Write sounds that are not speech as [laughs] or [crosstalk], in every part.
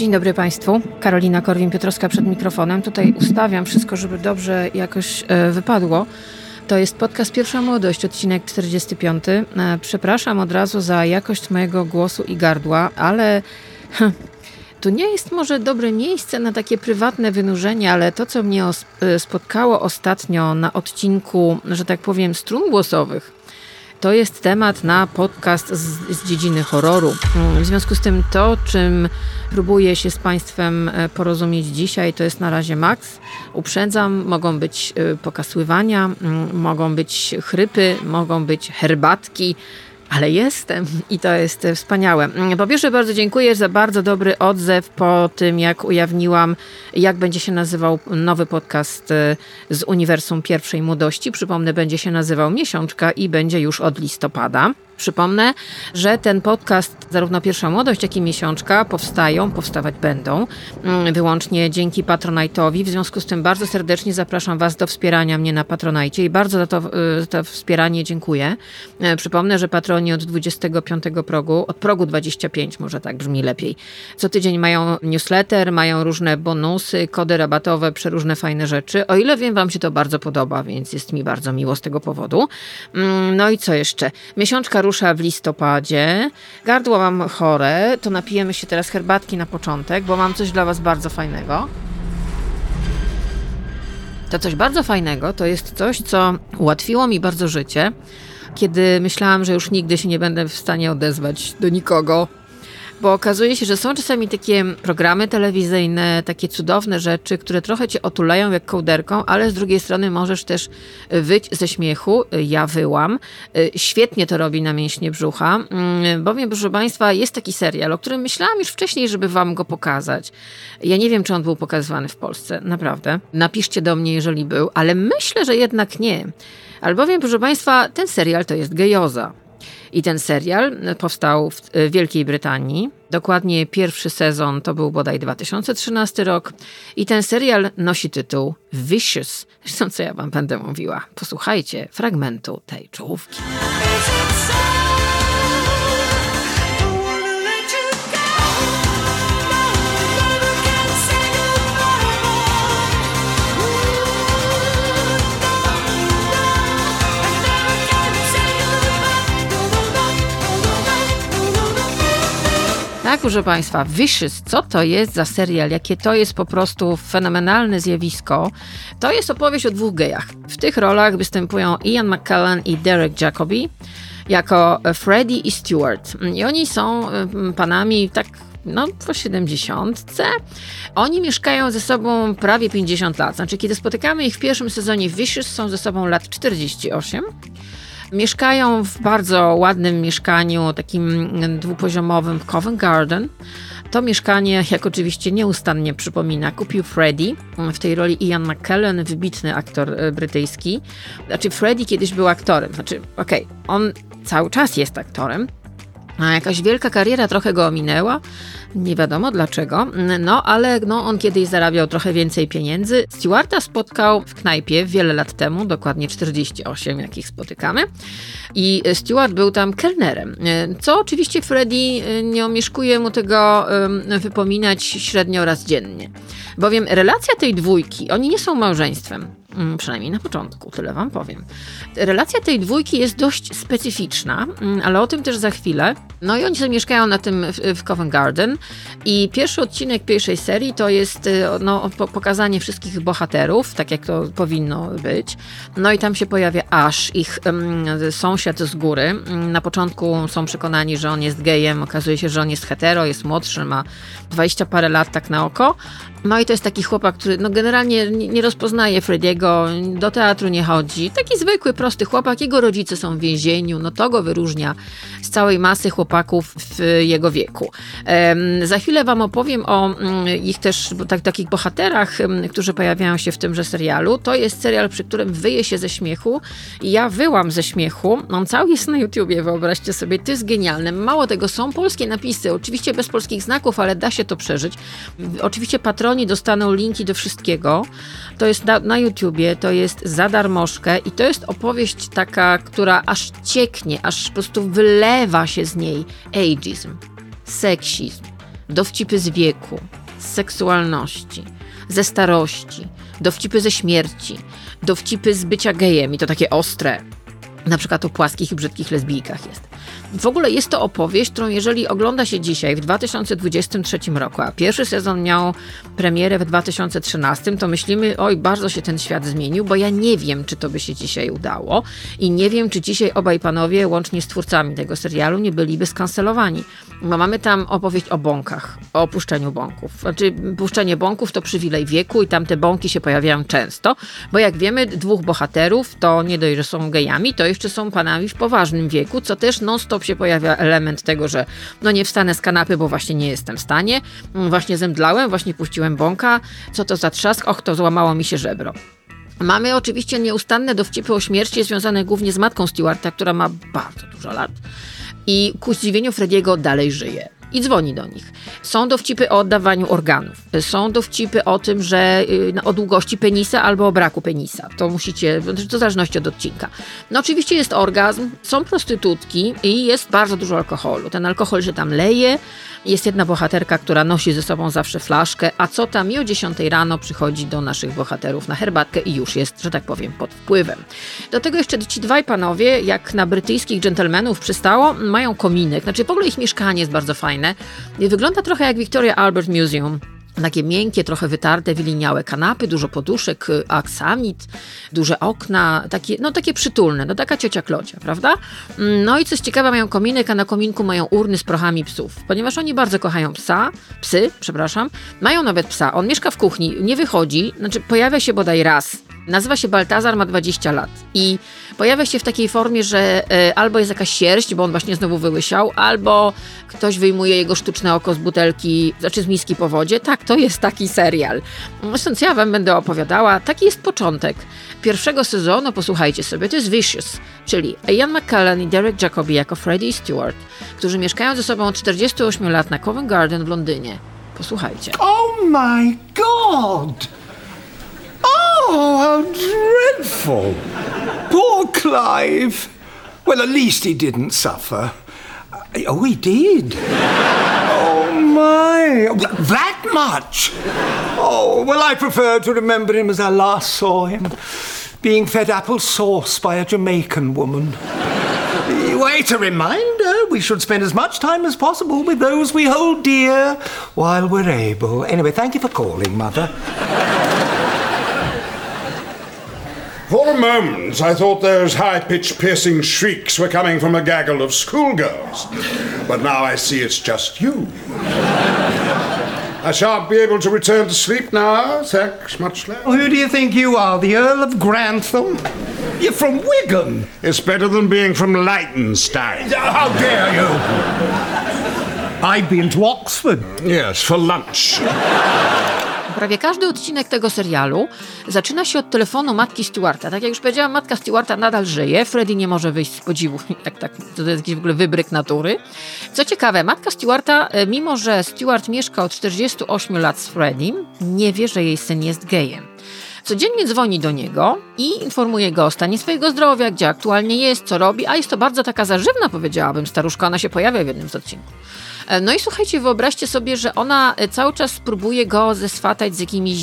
Dzień dobry Państwu. Karolina Korwin-Piotrowska przed mikrofonem. Tutaj ustawiam wszystko, żeby dobrze jakoś e, wypadło. To jest podcast Pierwsza Młodość, odcinek 45. E, przepraszam od razu za jakość mojego głosu i gardła, ale to nie jest może dobre miejsce na takie prywatne wynurzenie, ale to, co mnie e, spotkało ostatnio na odcinku, że tak powiem, strun głosowych, to jest temat na podcast z, z, dziedziny horroru. W związku z tym to, czym próbuję się z Państwem e, porozumieć dzisiaj, to jest na razie maks. Uprzedzam, mogą być e, pokasływania, mogą być chrypy, mogą być herbatki, ale jestem i to jest wspaniałe. Po pierwsze, bardzo dziękuję za bardzo dobry odzew po tym, jak ujawniłam, jak będzie się nazywał nowy podcast e, z Uniwersum Pierwszej Młodości. Przypomnę, będzie się nazywał Miesiączka i będzie już od listopada. Przypomnę, że ten podcast, zarówno Pierwsza Młodość, jak i Miesiączka, powstają, powstawać będą mm, wyłącznie dzięki Patronite'owi. W związku z tym bardzo serdecznie zapraszam Was do wspierania mnie na Patronite i bardzo za to, y, za to wspieranie dziękuję. E, przypomnę, że patroni od 25 progu, od progu 25 może tak brzmi lepiej, co tydzień mają newsletter, mają różne bonusy, kody rabatowe, przeróżne fajne rzeczy. O ile wiem, Wam się to bardzo podoba, więc jest mi bardzo miło z tego powodu. Mm, no i co jeszcze? Miesiączka rusza w listopadzie. Gardło mam chore, to napijemy się teraz herbatki na początek, bo mam coś dla Was bardzo fajnego. To coś bardzo fajnego to jest coś, co ułatwiło mi bardzo życie, kiedy myślałam, że już nigdy się nie będę w stanie odezwać do nikogo bo okazuje się, że są czasami takie programy telewizyjne, takie cudowne rzeczy, które trochę cię otulają jak kołderką, ale z drugiej strony możesz też wyć ze śmiechu. Ja wyłam. Świetnie to robi na mięśnie brzucha, mm, bowiem, proszę Państwa, jest taki serial, o którym myślałam już wcześniej, żeby Wam go pokazać. Ja nie wiem, czy on był pokazywany w Polsce, naprawdę. Napiszcie do mnie, jeżeli był, ale myślę, że jednak nie. Albowiem, proszę Państwa, ten serial to jest gejoza. I ten serial powstał w Wielkiej Brytanii. Dokładnie pierwszy sezon to był bodaj 2013 rok. I ten serial nosi tytuł Vicious. Zresztą co ja wam będę mówiła. Posłuchajcie fragmentu tej czołówki. Tak, proszę Państwa, Vicious, co to jest za serial? Jakie to jest po prostu fenomenalne zjawisko? To jest opowieść o dwóch gejach. W tych rolach występują Ian McKellen i Derek Jacobi jako Freddie i Stewart. I oni są panami tak no po 70. Oni mieszkają ze sobą prawie 50 lat. Znaczy, kiedy spotykamy ich w pierwszym sezonie Vicious, są ze sobą lat 48. Mieszkają w bardzo ładnym mieszkaniu, takim dwupoziomowym w Covent Garden. To mieszkanie, jak oczywiście nieustannie przypomina, kupił Freddie, w tej roli Ian McKellen, wybitny aktor e, brytyjski. Znaczy, Freddie kiedyś był aktorem, znaczy, okej, okay, on cały czas jest aktorem, a jakaś wielka kariera trochę go ominęła, nie wiadomo dlaczego, no ale no, on kiedyś zarabiał trochę więcej pieniędzy. Stewarta spotkał w knajpie wiele lat temu, dokładnie 48, jakich spotykamy. I Stewart był tam kelnerem, co oczywiście Freddy y, nie omieszkuje mu tego wypominać średnio raz dziennie. Bowiem relacja tej dwójki, oni nie są małżeństwem, przynajmniej na początku, tyle wam powiem. Relacja tej dwójki jest dość specyficzna, mm, ale o tym też za chwilę. No i oni sobie mieszkają na tym w Covent Garden i pierwszy odcinek pierwszej serii to jest y, no, pokazanie wszystkich bohaterów, tak jak to powinno być. No i tam się pojawia Ash, ich um, sąsiad z góry. Na początku są przekonani, że on jest gejem, okazuje się, że on jest hetero, jest młodszy, ma 20 parę lat tak na oko, no i to jest taki chłopak, który no generalnie nie rozpoznaje Frediego, do teatru nie chodzi. Taki zwykły, prosty chłopak. Jego rodzice są w więzieniu, no to go wyróżnia z całej masy chłopaków w jego wieku. Za chwilę wam opowiem o mm, ich też tak, takich bohaterach, mm, którzy pojawiają się w tymże serialu. To jest serial, przy którym wyje się ze śmiechu ja wyłam ze śmiechu. On cały jest na YouTubie, wyobraźcie sobie. To jest genialne. Mało tego, są polskie napisy, oczywiście bez polskich znaków, ale da się to przeżyć. Oczywiście patron stronie dostaną linki do wszystkiego. To jest na, na YouTubie, to jest za darmożkę i to jest opowieść taka, która aż cieknie, aż po prostu wylewa się z niej ageism, seksizm, dowcipy z wieku, z seksualności, ze starości, dowcipy ze śmierci, dowcipy z bycia gejem i to takie ostre, na przykład o płaskich i brzydkich lesbijkach jest. W ogóle jest to opowieść, którą jeżeli ogląda się dzisiaj w 2023 roku, a pierwszy sezon miał premierę w 2013, to myślimy, oj, bardzo się ten świat zmienił, bo ja nie wiem, czy to by się dzisiaj udało i nie wiem, czy dzisiaj obaj panowie, łącznie z twórcami tego serialu, nie byliby skancelowani. Bo mamy tam opowieść o bąkach, o opuszczeniu bąków. Znaczy, puszczenie bąków to przywilej wieku i tam te bąki się pojawiają często, bo jak wiemy, dwóch bohaterów to nie dość, że są gejami, to jeszcze są panami w poważnym wieku, co też non-stop się pojawia element tego, że no nie wstanę z kanapy, bo właśnie nie jestem w stanie, mm, właśnie zemdlałem, właśnie puściłem bąka, co to za trzask, och, to złamało mi się żebro. Mamy oczywiście nieustanne dowcipy o śmierci związane głównie z matką Stewarta, która ma bardzo dużo lat. I ku zdziwieniu Frediego dalej żyje i dzwoni do nich. Są dowcipy o oddawaniu organów. Są dowcipy o tym, że y, o długości penisa albo o braku penisa. To musicie, to w zależności od odcinka. No oczywiście jest orgazm, są prostytutki i jest bardzo dużo alkoholu. Ten alkohol się tam leje. Jest jedna bohaterka, która nosi ze sobą zawsze flaszkę, a co tam i o 10 rano przychodzi do naszych bohaterów na herbatkę i już jest, że tak powiem, pod wpływem. Do tego jeszcze ci dwaj panowie, jak na brytyjskich dżentelmenów przystało, mają kominek. Znaczy w ogóle ich mieszkanie jest bardzo fajne fajne. Wygląda trochę jak Victoria Albert Museum. Takie miękkie, trochę wytarte, wyliniałe kanapy, dużo poduszek, aksamit, duże okna, takie, no takie przytulne, no taka ciocia Klocia, prawda? No i coś ciekawe, mają kominek, a na kominku mają urny z prochami psów, ponieważ oni bardzo kochają psa, psy, przepraszam, mają nawet psa, on mieszka w kuchni, nie wychodzi, znaczy pojawia się bodaj raz, nazywa się Baltazar, ma 20 lat i pojawia się w takiej formie, że y, albo jest jakaś sierść, bo on właśnie znowu wyłysiał, albo ktoś wyjmuje jego sztuczne oko z butelki, znaczy z miski po wodzie. Tak, to jest taki serial. Zresztą ja wam będę opowiadała, taki jest początek pierwszego sezonu, posłuchajcie sobie, to jest Vicious, czyli Ian McKellen i Derek Jacobi jako Freddie i Stewart, którzy mieszkają ze sobą od 48 lat na Covent Garden w Londynie. Posłuchajcie. Oh my god! Oh, how dreadful! Poor Clive! Well, at least he didn't suffer. Uh, oh, he did. Oh, my. That much? Oh, well, I prefer to remember him as I last saw him, being fed apple sauce by a Jamaican woman. Wait, a reminder we should spend as much time as possible with those we hold dear while we're able. Anyway, thank you for calling, Mother. For a moment, I thought those high pitched, piercing shrieks were coming from a gaggle of schoolgirls. But now I see it's just you. I shan't be able to return to sleep now, thanks much less. Who do you think you are, the Earl of Grantham? You're from Wigan. It's better than being from Lightenstein. How dare you? I've been to Oxford. Yes, for lunch. Prawie każdy odcinek tego serialu zaczyna się od telefonu matki Stewarta. Tak jak już powiedziałam, matka Stewarta nadal żyje. Freddy nie może wyjść z podziwu. [laughs] Tak, tak, to jest jakiś w ogóle wybryk natury. Co ciekawe, matka Stewarta, e, mimo że Stewart mieszka od 48 lat z Freddym, nie wie, że jej syn jest gejem. Codziennie dzwoni do niego i informuje go o stanie swojego zdrowia, gdzie aktualnie jest, co robi, a jest to bardzo taka zażywna, powiedziałabym, staruszka, ona się pojawia w jednym z odcinków. E, no i słuchajcie, wyobraźcie sobie, że ona e, cały czas próbuje go zeswatać z jakimiś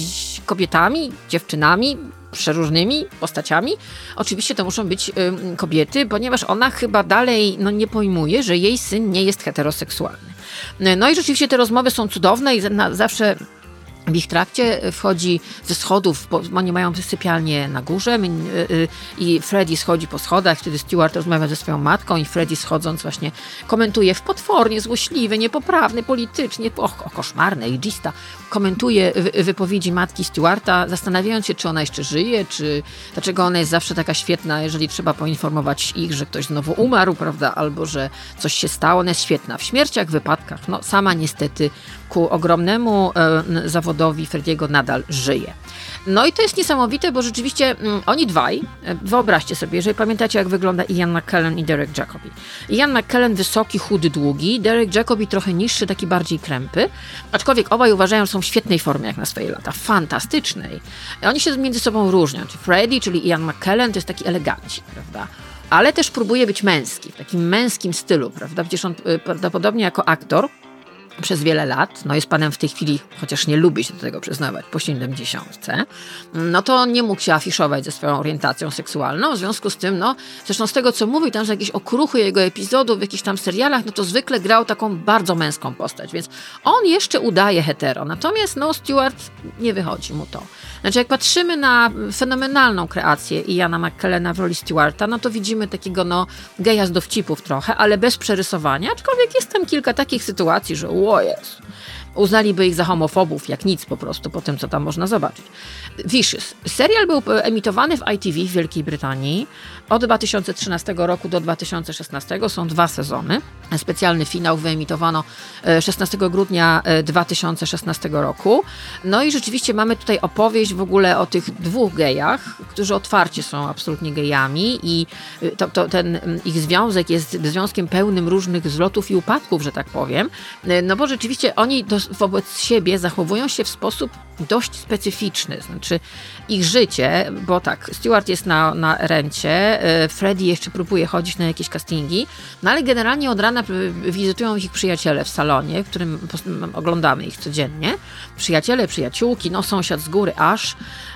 kobietami, dziewczynami, przeróżnymi postaciami. Oczywiście to muszą być y, kobiety, ponieważ ona chyba dalej no, nie pojmuje, że jej syn nie jest heteroseksualny. No i rzeczywiście te rozmowy są cudowne i na, zawsze w ich trakcie wchodzi ze schodów, bo oni mają sypialnię na górze y, y, i Freddy schodzi po schodach, wtedy Stewart rozmawia ze swoją matką i Freddy schodząc właśnie komentuje w potwornie złośliwy, niepoprawny, politycznie, och, o, koszmarny, ageista, komentuje wypowiedzi matki Stewarta, zastanawiając się, czy ona jeszcze żyje, czy dlaczego ona jest zawsze taka świetna, jeżeli trzeba poinformować ich, że ktoś znowu umarł, prawda, albo że coś się stało. Ona jest świetna w śmierciach, wypadkach. No, sama niestety ku ogromnemu e, zawodowi Frediego nadal żyje. No i to jest niesamowite, bo rzeczywiście mm, oni dwaj, e, wyobraźcie sobie, jeżeli pamiętacie, jak wygląda Ian McKellen i Derek Jacobi. Ian McKellen wysoki, chudy, długi, Derek Jacobi trochę niższy, taki bardziej krępy, aczkolwiek obaj uważają, że są w świetnej formie jak na swoje lata, fantastycznej. Oni się między sobą różnią. Freddy, czyli Ian McKellen, to jest taki elegancik, prawda? Ale też próbuje być męski, w takim męskim stylu, prawda? Przecież on y, prawdopodobnie jako aktor przez wiele lat, no jest panem w tej chwili, chociaż nie lubi się do tego przyznawać, po 70, no to nie mógł się afiszować ze swoją orientacją seksualną, w związku z tym, no, zresztą z tego, co mówi, tam, że jakieś okruchy jego epizodów w jakichś tam serialach, no to zwykle grał taką bardzo męską postać, więc on jeszcze udaje hetero, natomiast, no, Stewart nie wychodzi mu to. Znaczy, jak patrzymy na fenomenalną kreację Iana McKellena w roli Stewarta, no to widzimy takiego, no, geja z dowcipów trochę, ale bez przerysowania, aczkolwiek jest tam kilka takich sytuacji, że o jest, uznaliby ich za homofobów, jak nic po prostu, po tym, co tam można zobaczyć. Vicious. Serial był emitowany w ITV w Wielkiej Brytanii od 2013 roku do 2016. Są dwa sezony. Specjalny finał wyemitowano 16 e, grudnia 2016 e, roku. No i rzeczywiście mamy tutaj opowieść w ogóle o tych dwóch gejach, którzy otwarcie są absolutnie gejami i e, to, to, ten ich związek jest związkiem pełnym różnych zlotów i upadków, że tak powiem. No bo rzeczywiście oni do, wobec siebie zachowują się w sposób dość specyficzny. Znaczy ich życie, bo tak, Stewart jest na, na rencie, e, Freddy jeszcze próbuje chodzić na jakieś castingi, no ale generalnie od rana wizytują ich przyjaciele w salonie, w którym oglądamy ich codziennie. Przyjaciele, przyjaciółki, no sąsiad z góry aż.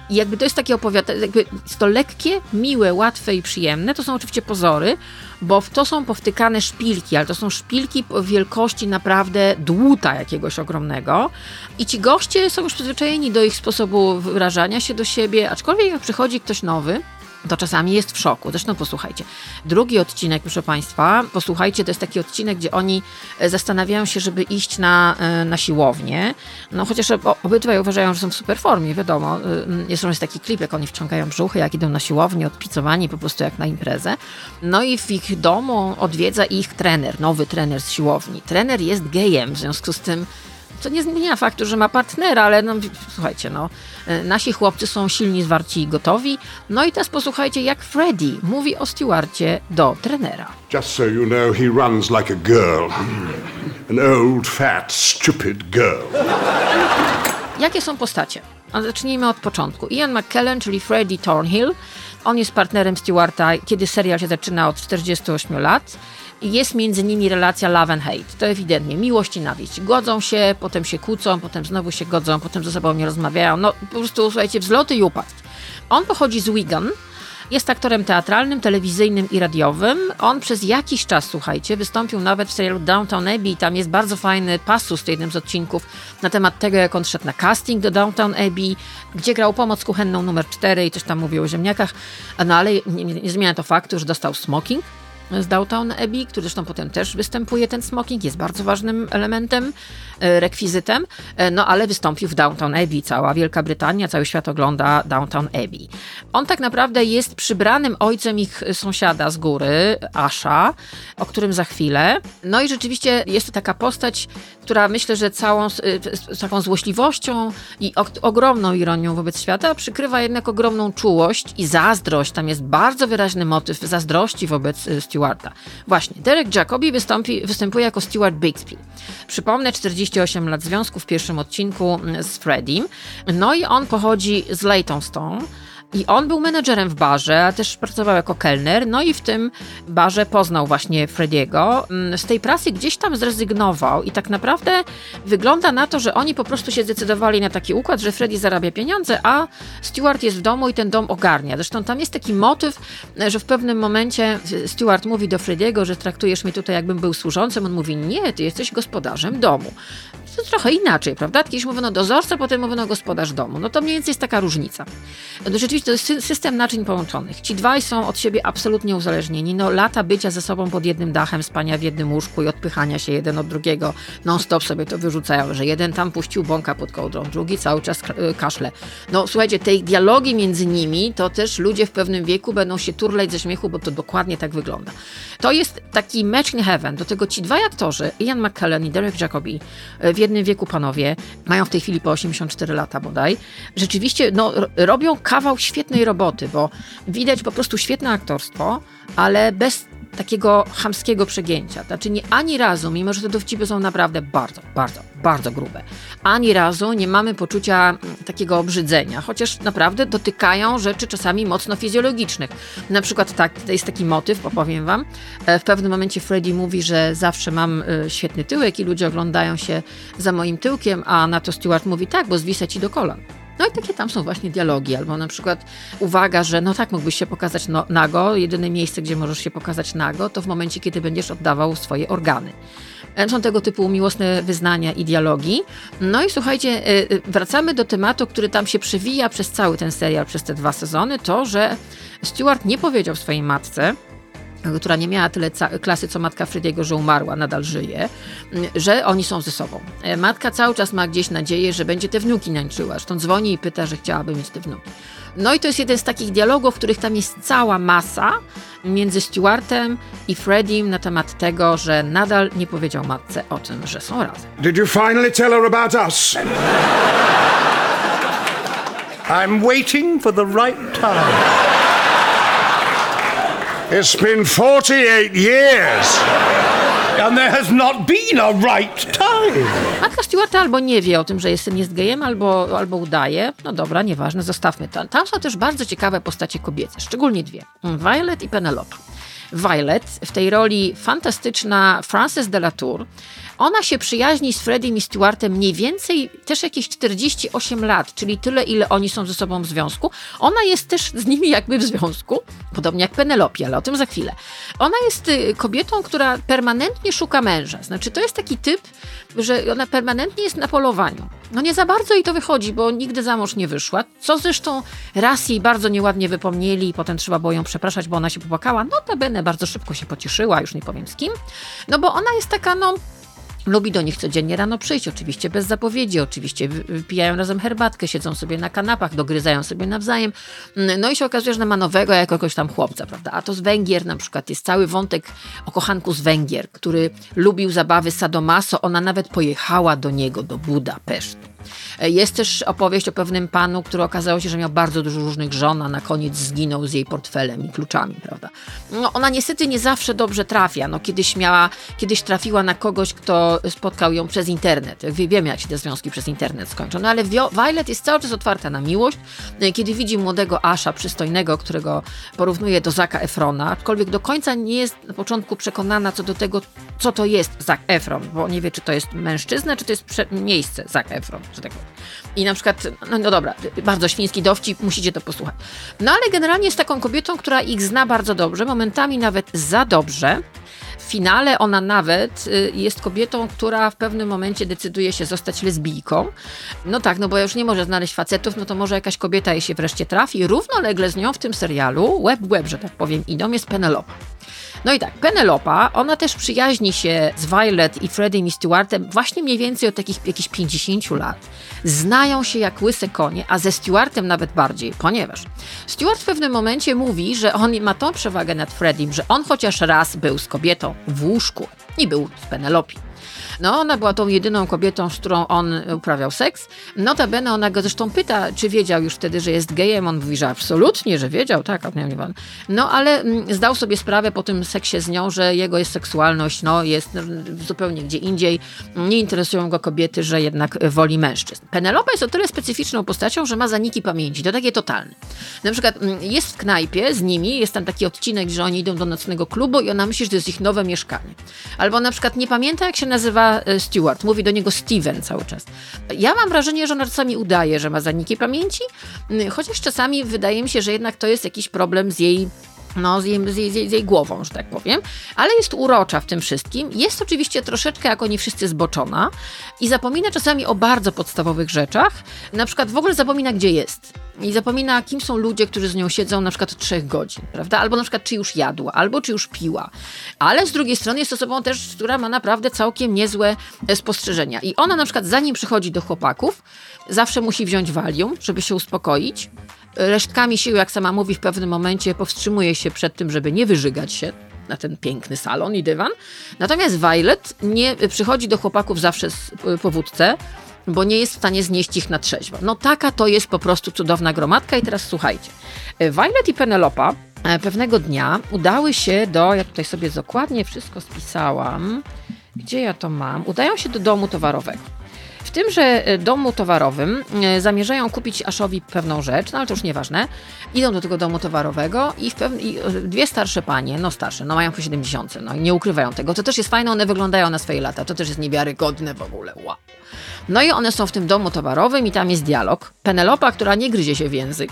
I jakby to jest takie opowiadanie, jakby jest to lekkie, miłe, łatwe i przyjemne. To są oczywiście pozory, bo w to są powtykane szpilki, ale to są szpilki wielkości naprawdę dłuta jakiegoś ogromnego. I ci goście są już przyzwyczajeni do ich sposobu wyrażania się do siebie, aczkolwiek jak przychodzi ktoś nowy, to czasami jest w szoku. Zresztą posłuchajcie. Drugi odcinek, proszę Państwa, posłuchajcie, to jest taki odcinek, gdzie oni e, zastanawiają się, żeby iść na, e, na siłownię. No chociaż obydwaj uważają, że są w super formie, wiadomo. E, jest, jest taki klip, jak oni wciągają brzuchy, jak idą na siłownię, odpicowani po prostu jak na imprezę. No i w ich domu odwiedza ich trener, nowy trener z siłowni. Trener jest gejem, w związku z tym co nie zmienia faktu, że ma partnera, ale no, słuchajcie, no, e, nasi chłopcy są silni, zwarci i gotowi. No i teraz posłuchajcie, jak Freddy mówi o Stewarcie do trenera. Just so you know, he runs like a girl. An old, fat, stupid girl. Jakie są postacie? A zacznijmy od początku. Ian McKellen, czyli Freddie Thornhill. On jest partnerem Stewarta, kiedy serial się zaczyna od 48 lat jest między nimi relacja love and hate. To ewidentnie. Miłość i nawiść. Godzą się, potem się kłócą, potem znowu się godzą, potem ze sobą nie rozmawiają. No po prostu, słuchajcie, wzloty i upadki. On pochodzi z Wigan, jest aktorem teatralnym, telewizyjnym i radiowym. On przez jakiś czas, słuchajcie, wystąpił nawet w serialu Downtown Abbey. Tam jest bardzo fajny pasus w jednym z odcinków na temat tego, jak on szedł na casting do Downtown Abbey, gdzie grał pomoc kuchenną numer 4 i coś tam mówił o ziemniakach. No ale nie, nie, nie zmienia to faktu, że dostał smoking z Downtown Abbey, który zresztą potem też występuje, ten smoking, jest bardzo ważnym elementem, e, rekwizytem, e, no ale wystąpił w Downtown Abbey, cała Wielka Brytania, cały świat ogląda Downtown Abbey. On tak naprawdę jest przybranym ojcem ich sąsiada z góry, Asha, o którym za chwilę. No i rzeczywiście jest to taka postać, która myślę, że całą z, taką złośliwością i ogromną ironią wobec świata przykrywa jednak ogromną czułość i zazdrość. Tam jest bardzo wyraźny motyw zazdrości wobec e, Stuarta Stewarta. Właśnie, Derek Jacobi wystąpi, występuje jako Stewart Bixby. Przypomnę, 48 lat związku w pierwszym odcinku z Freddiem. No i on pochodzi z Leytonstone. I on był menedżerem w barze, a też pracował jako kelner, no i w tym barze poznał właśnie Frediego. Mm, z tej pracy gdzieś tam zrezygnował i tak naprawdę wygląda na to, że oni po prostu się zdecydowali na taki układ, że Freddy zarabia pieniądze, a Stewart jest w domu i ten dom ogarnia. Zresztą tam jest taki motyw, że w pewnym momencie Stewart mówi do Frediego, że traktujesz mnie tutaj jakbym był służącym. On mówi, nie, ty jesteś gospodarzem domu. To trochę inaczej, prawda? Kiedyś mówiono dozorca, potem mówiono gospodarz domu. No to mniej więcej jest taka różnica. No rzeczywiście to jest system naczyń połączonych. Ci dwaj są od siebie absolutnie uzależnieni. No lata bycia ze sobą pod jednym dachem, spania w jednym łóżku i odpychania się jeden od drugiego. Non-stop sobie to wyrzucają, że jeden tam puścił bąka pod kołdrą, drugi cały czas y, kaszle. No słuchajcie, tej dialogi między nimi, to też ludzie w pewnym wieku będą się turlać ze śmiechu, bo to dokładnie tak wygląda. To jest taki match in heaven. Do tego ci dwaj aktorzy, Ian McKellen i Derek Jacobi, w jednym wieku panowie, mają w tej chwili po 84 lata bodaj, rzeczywiście no, robią kawał świetnej roboty, bo widać po prostu świetne aktorstwo, ale bez takiego chamskiego przegięcia. Znaczy nie ani razu, mimo że te dowcipy są naprawdę bardzo, bardzo, bardzo grube, ani razu nie mamy poczucia mm, takiego obrzydzenia, chociaż naprawdę dotykają rzeczy czasami mocno fizjologicznych. Na przykład tak, to jest taki motyw, opowiem wam. E, w pewnym momencie Freddy mówi, że zawsze mam e, świetny tyłek i ludzie oglądają się za moim tyłkiem, a na to Stewart mówi tak, bo zwisę ci do kolan. No i takie tam są właśnie dialogi, albo na przykład uwaga, że no tak, mógłbyś się pokazać no, nago, jedyne miejsce, gdzie możesz się pokazać nago, to w momencie, kiedy będziesz oddawał swoje organy. E, są tego typu miłosne wyznania i dialogi. No i słuchajcie, e, e, wracamy do tematu, który tam się przewija przez cały ten serial, przez te dwa sezony, to, że Stewart nie powiedział swojej matce, która nie miała tyle klasy co matka Frediego, że umarła, nadal żyje, że oni są ze sobą. E, matka cały czas ma gdzieś nadzieję, że będzie te wnuki nańczyła, zresztą dzwoni i pyta, że chciałaby mieć te wnuki. No i to jest jeden z takich dialogów, w których tam jest cała masa między Stewartem i Freddiem na temat tego, że nadal nie powiedział matce o tym, że są razem. Did you finally tell her about us? I'm waiting for the right time. It's been 48 years. And there has not been a right time. Matka Stewarta albo nie wie o tym, że jestem jest gejem, albo, albo udaje. No dobra, nieważne, zostawmy to. Tam są też bardzo ciekawe postacie kobiece, szczególnie dwie. Violet i Penelope. Violet, w tej roli fantastyczna Frances de la Tour, ona się przyjaźni z Freddiem i Stewartem mniej więcej też jakieś 48 lat, czyli tyle, ile oni są ze sobą w związku. Ona jest też z nimi jakby w związku, podobnie jak Penelope, ale o tym za chwilę. Ona jest y, kobietą, która permanentnie szuka męża. Znaczy, to jest taki typ, że ona permanentnie jest na polowaniu. No nie za bardzo jej to wychodzi, bo nigdy za mąż nie wyszła. Co zresztą raz jej bardzo nieładnie wypomnieli i potem trzeba było ją przepraszać, bo ona się popłakała. Notabene bardzo szybko się pocieszyła, już nie powiem z kim. No bo ona jest taka, no Lubi do nich codziennie rano przyjść, oczywiście bez zapowiedzi, oczywiście wypijają razem herbatkę, siedzą sobie na kanapach, dogryzają sobie nawzajem. No i się okazuje, że ma nowego jakiegoś tam chłopca, prawda? A to z Węgier na przykład jest cały wątek o kochanku z Węgier, który lubił zabawy sadomaso. Ona nawet pojechała do niego, do Budapesztu. Jest też opowieść o pewnym panu, który okazało się, że miał bardzo dużo różnych żon, a na koniec zginął z jej portfelem i kluczami, prawda? No, ona niestety nie zawsze dobrze trafia. No, kiedyś miała, kiedyś trafiła na kogoś, kto spotkał ją przez internet. Wiemy, jak się te związki przez internet skończą. No, ale Violet jest cały czas otwarta na miłość. Kiedy widzi młodego Asha, przystojnego, którego porównuje do Zaka Efrona, aczkolwiek do końca nie jest na początku przekonana co do tego, co to jest Zak Efron, bo nie wie, czy to jest mężczyzna, czy to jest miejsce Zak Efron, tak. I na przykład, no, no, dobra, bardzo świński dowcip, musicie to posłuchać. No ale generalnie jest taką kobietą, która ich zna bardzo dobrze, momentami nawet za dobrze. W finale ona nawet y, jest kobietą, która w pewnym momencie decyduje się zostać lesbijką. No tak, no bo już nie może znaleźć facetów, no to może jakaś kobieta jej się wreszcie trafi. Równolegle z nią w tym serialu, web web, że tak powiem, idą, jest Penelope. No i tak, Penelopa, ona też przyjaźni się z Violet i Freddiem i Stewartem właśnie mniej więcej od takich jakichś 50 lat. Znają się jak łyse konie, a ze Stewartem nawet bardziej, ponieważ Stewart w pewnym momencie mówi, że on ma tą przewagę nad Freddiem, że on chociaż raz był z kobietą w łóżku i był z Penelopi. No, ona była tą jedyną kobietą, z którą on uprawiał seks. Notabene ona go zresztą pyta, czy wiedział już wtedy, że jest gejem. On mówi, że absolutnie, że wiedział, tak, no ale mm, zdał sobie sprawę po tym seksie z nią, że jego jest seksualność, no, jest zupełnie gdzie indziej. Nie interesują go kobiety, że jednak woli mężczyzn. Penelope jest o tyle specyficzną postacią, że ma zaniki pamięci, to takie totalne. Na przykład mm, jest w knajpie z nimi, jest tam taki odcinek, że oni idą do nocnego klubu i ona myśli, że to jest ich nowe mieszkanie. Albo na przykład nie pamięta, jak się nazywa E, Stewart. Mówi do niego Steven cały czas. Ja mam wrażenie, że ona czasami udaje, że ma zaniki pamięci, chociaż czasami wydaje mi się, że jednak to jest jakiś problem z jej no, z jej, z, jej, z jej, głową, że tak powiem, ale jest urocza w tym wszystkim. Jest oczywiście troszeczkę, jak oni wszyscy, zboczona i zapomina czasami o bardzo podstawowych rzeczach. Na przykład w ogóle zapomina, gdzie jest. I zapomina, kim są ludzie, którzy z nią siedzą na przykład trzech godzin, prawda? Albo na przykład, czy już jadła, albo czy już piła. Ale z drugiej strony jest osobą też, która ma naprawdę całkiem niezłe e, spostrzeżenia. I ona na przykład, zanim przychodzi do chłopaków, zawsze musi wziąć walium, żeby się uspokoić resztkami sił, jak sama mówi, w pewnym momencie powstrzymuje się przed tym, żeby nie wyżygać się na ten piękny salon i dywan. Natomiast Violet nie przychodzi do chłopaków zawsze z powódce, bo nie jest w stanie znieść ich na trzeźwo. No taka to jest po prostu cudowna gromadka i teraz słuchajcie. Violet i Penelopa e, pewnego dnia udały się do, ja tutaj sobie dokładnie wszystko spisałam, gdzie ja to mam, udają się do domu towarowego. W tymże e, domu towarowym e, zamierzają kupić Aszowi pewną rzecz, no ale to już nieważne. Idą do tego domu towarowego i, i e, dwie starsze panie, no starsze, no mają po 70, no i nie ukrywają tego. To też jest fajne, one wyglądają na swoje lata, to też jest niewiarygodne w ogóle, wow. No i one są w tym domu towarowym i tam jest dialog. Penelopa, która nie gryzie się w język,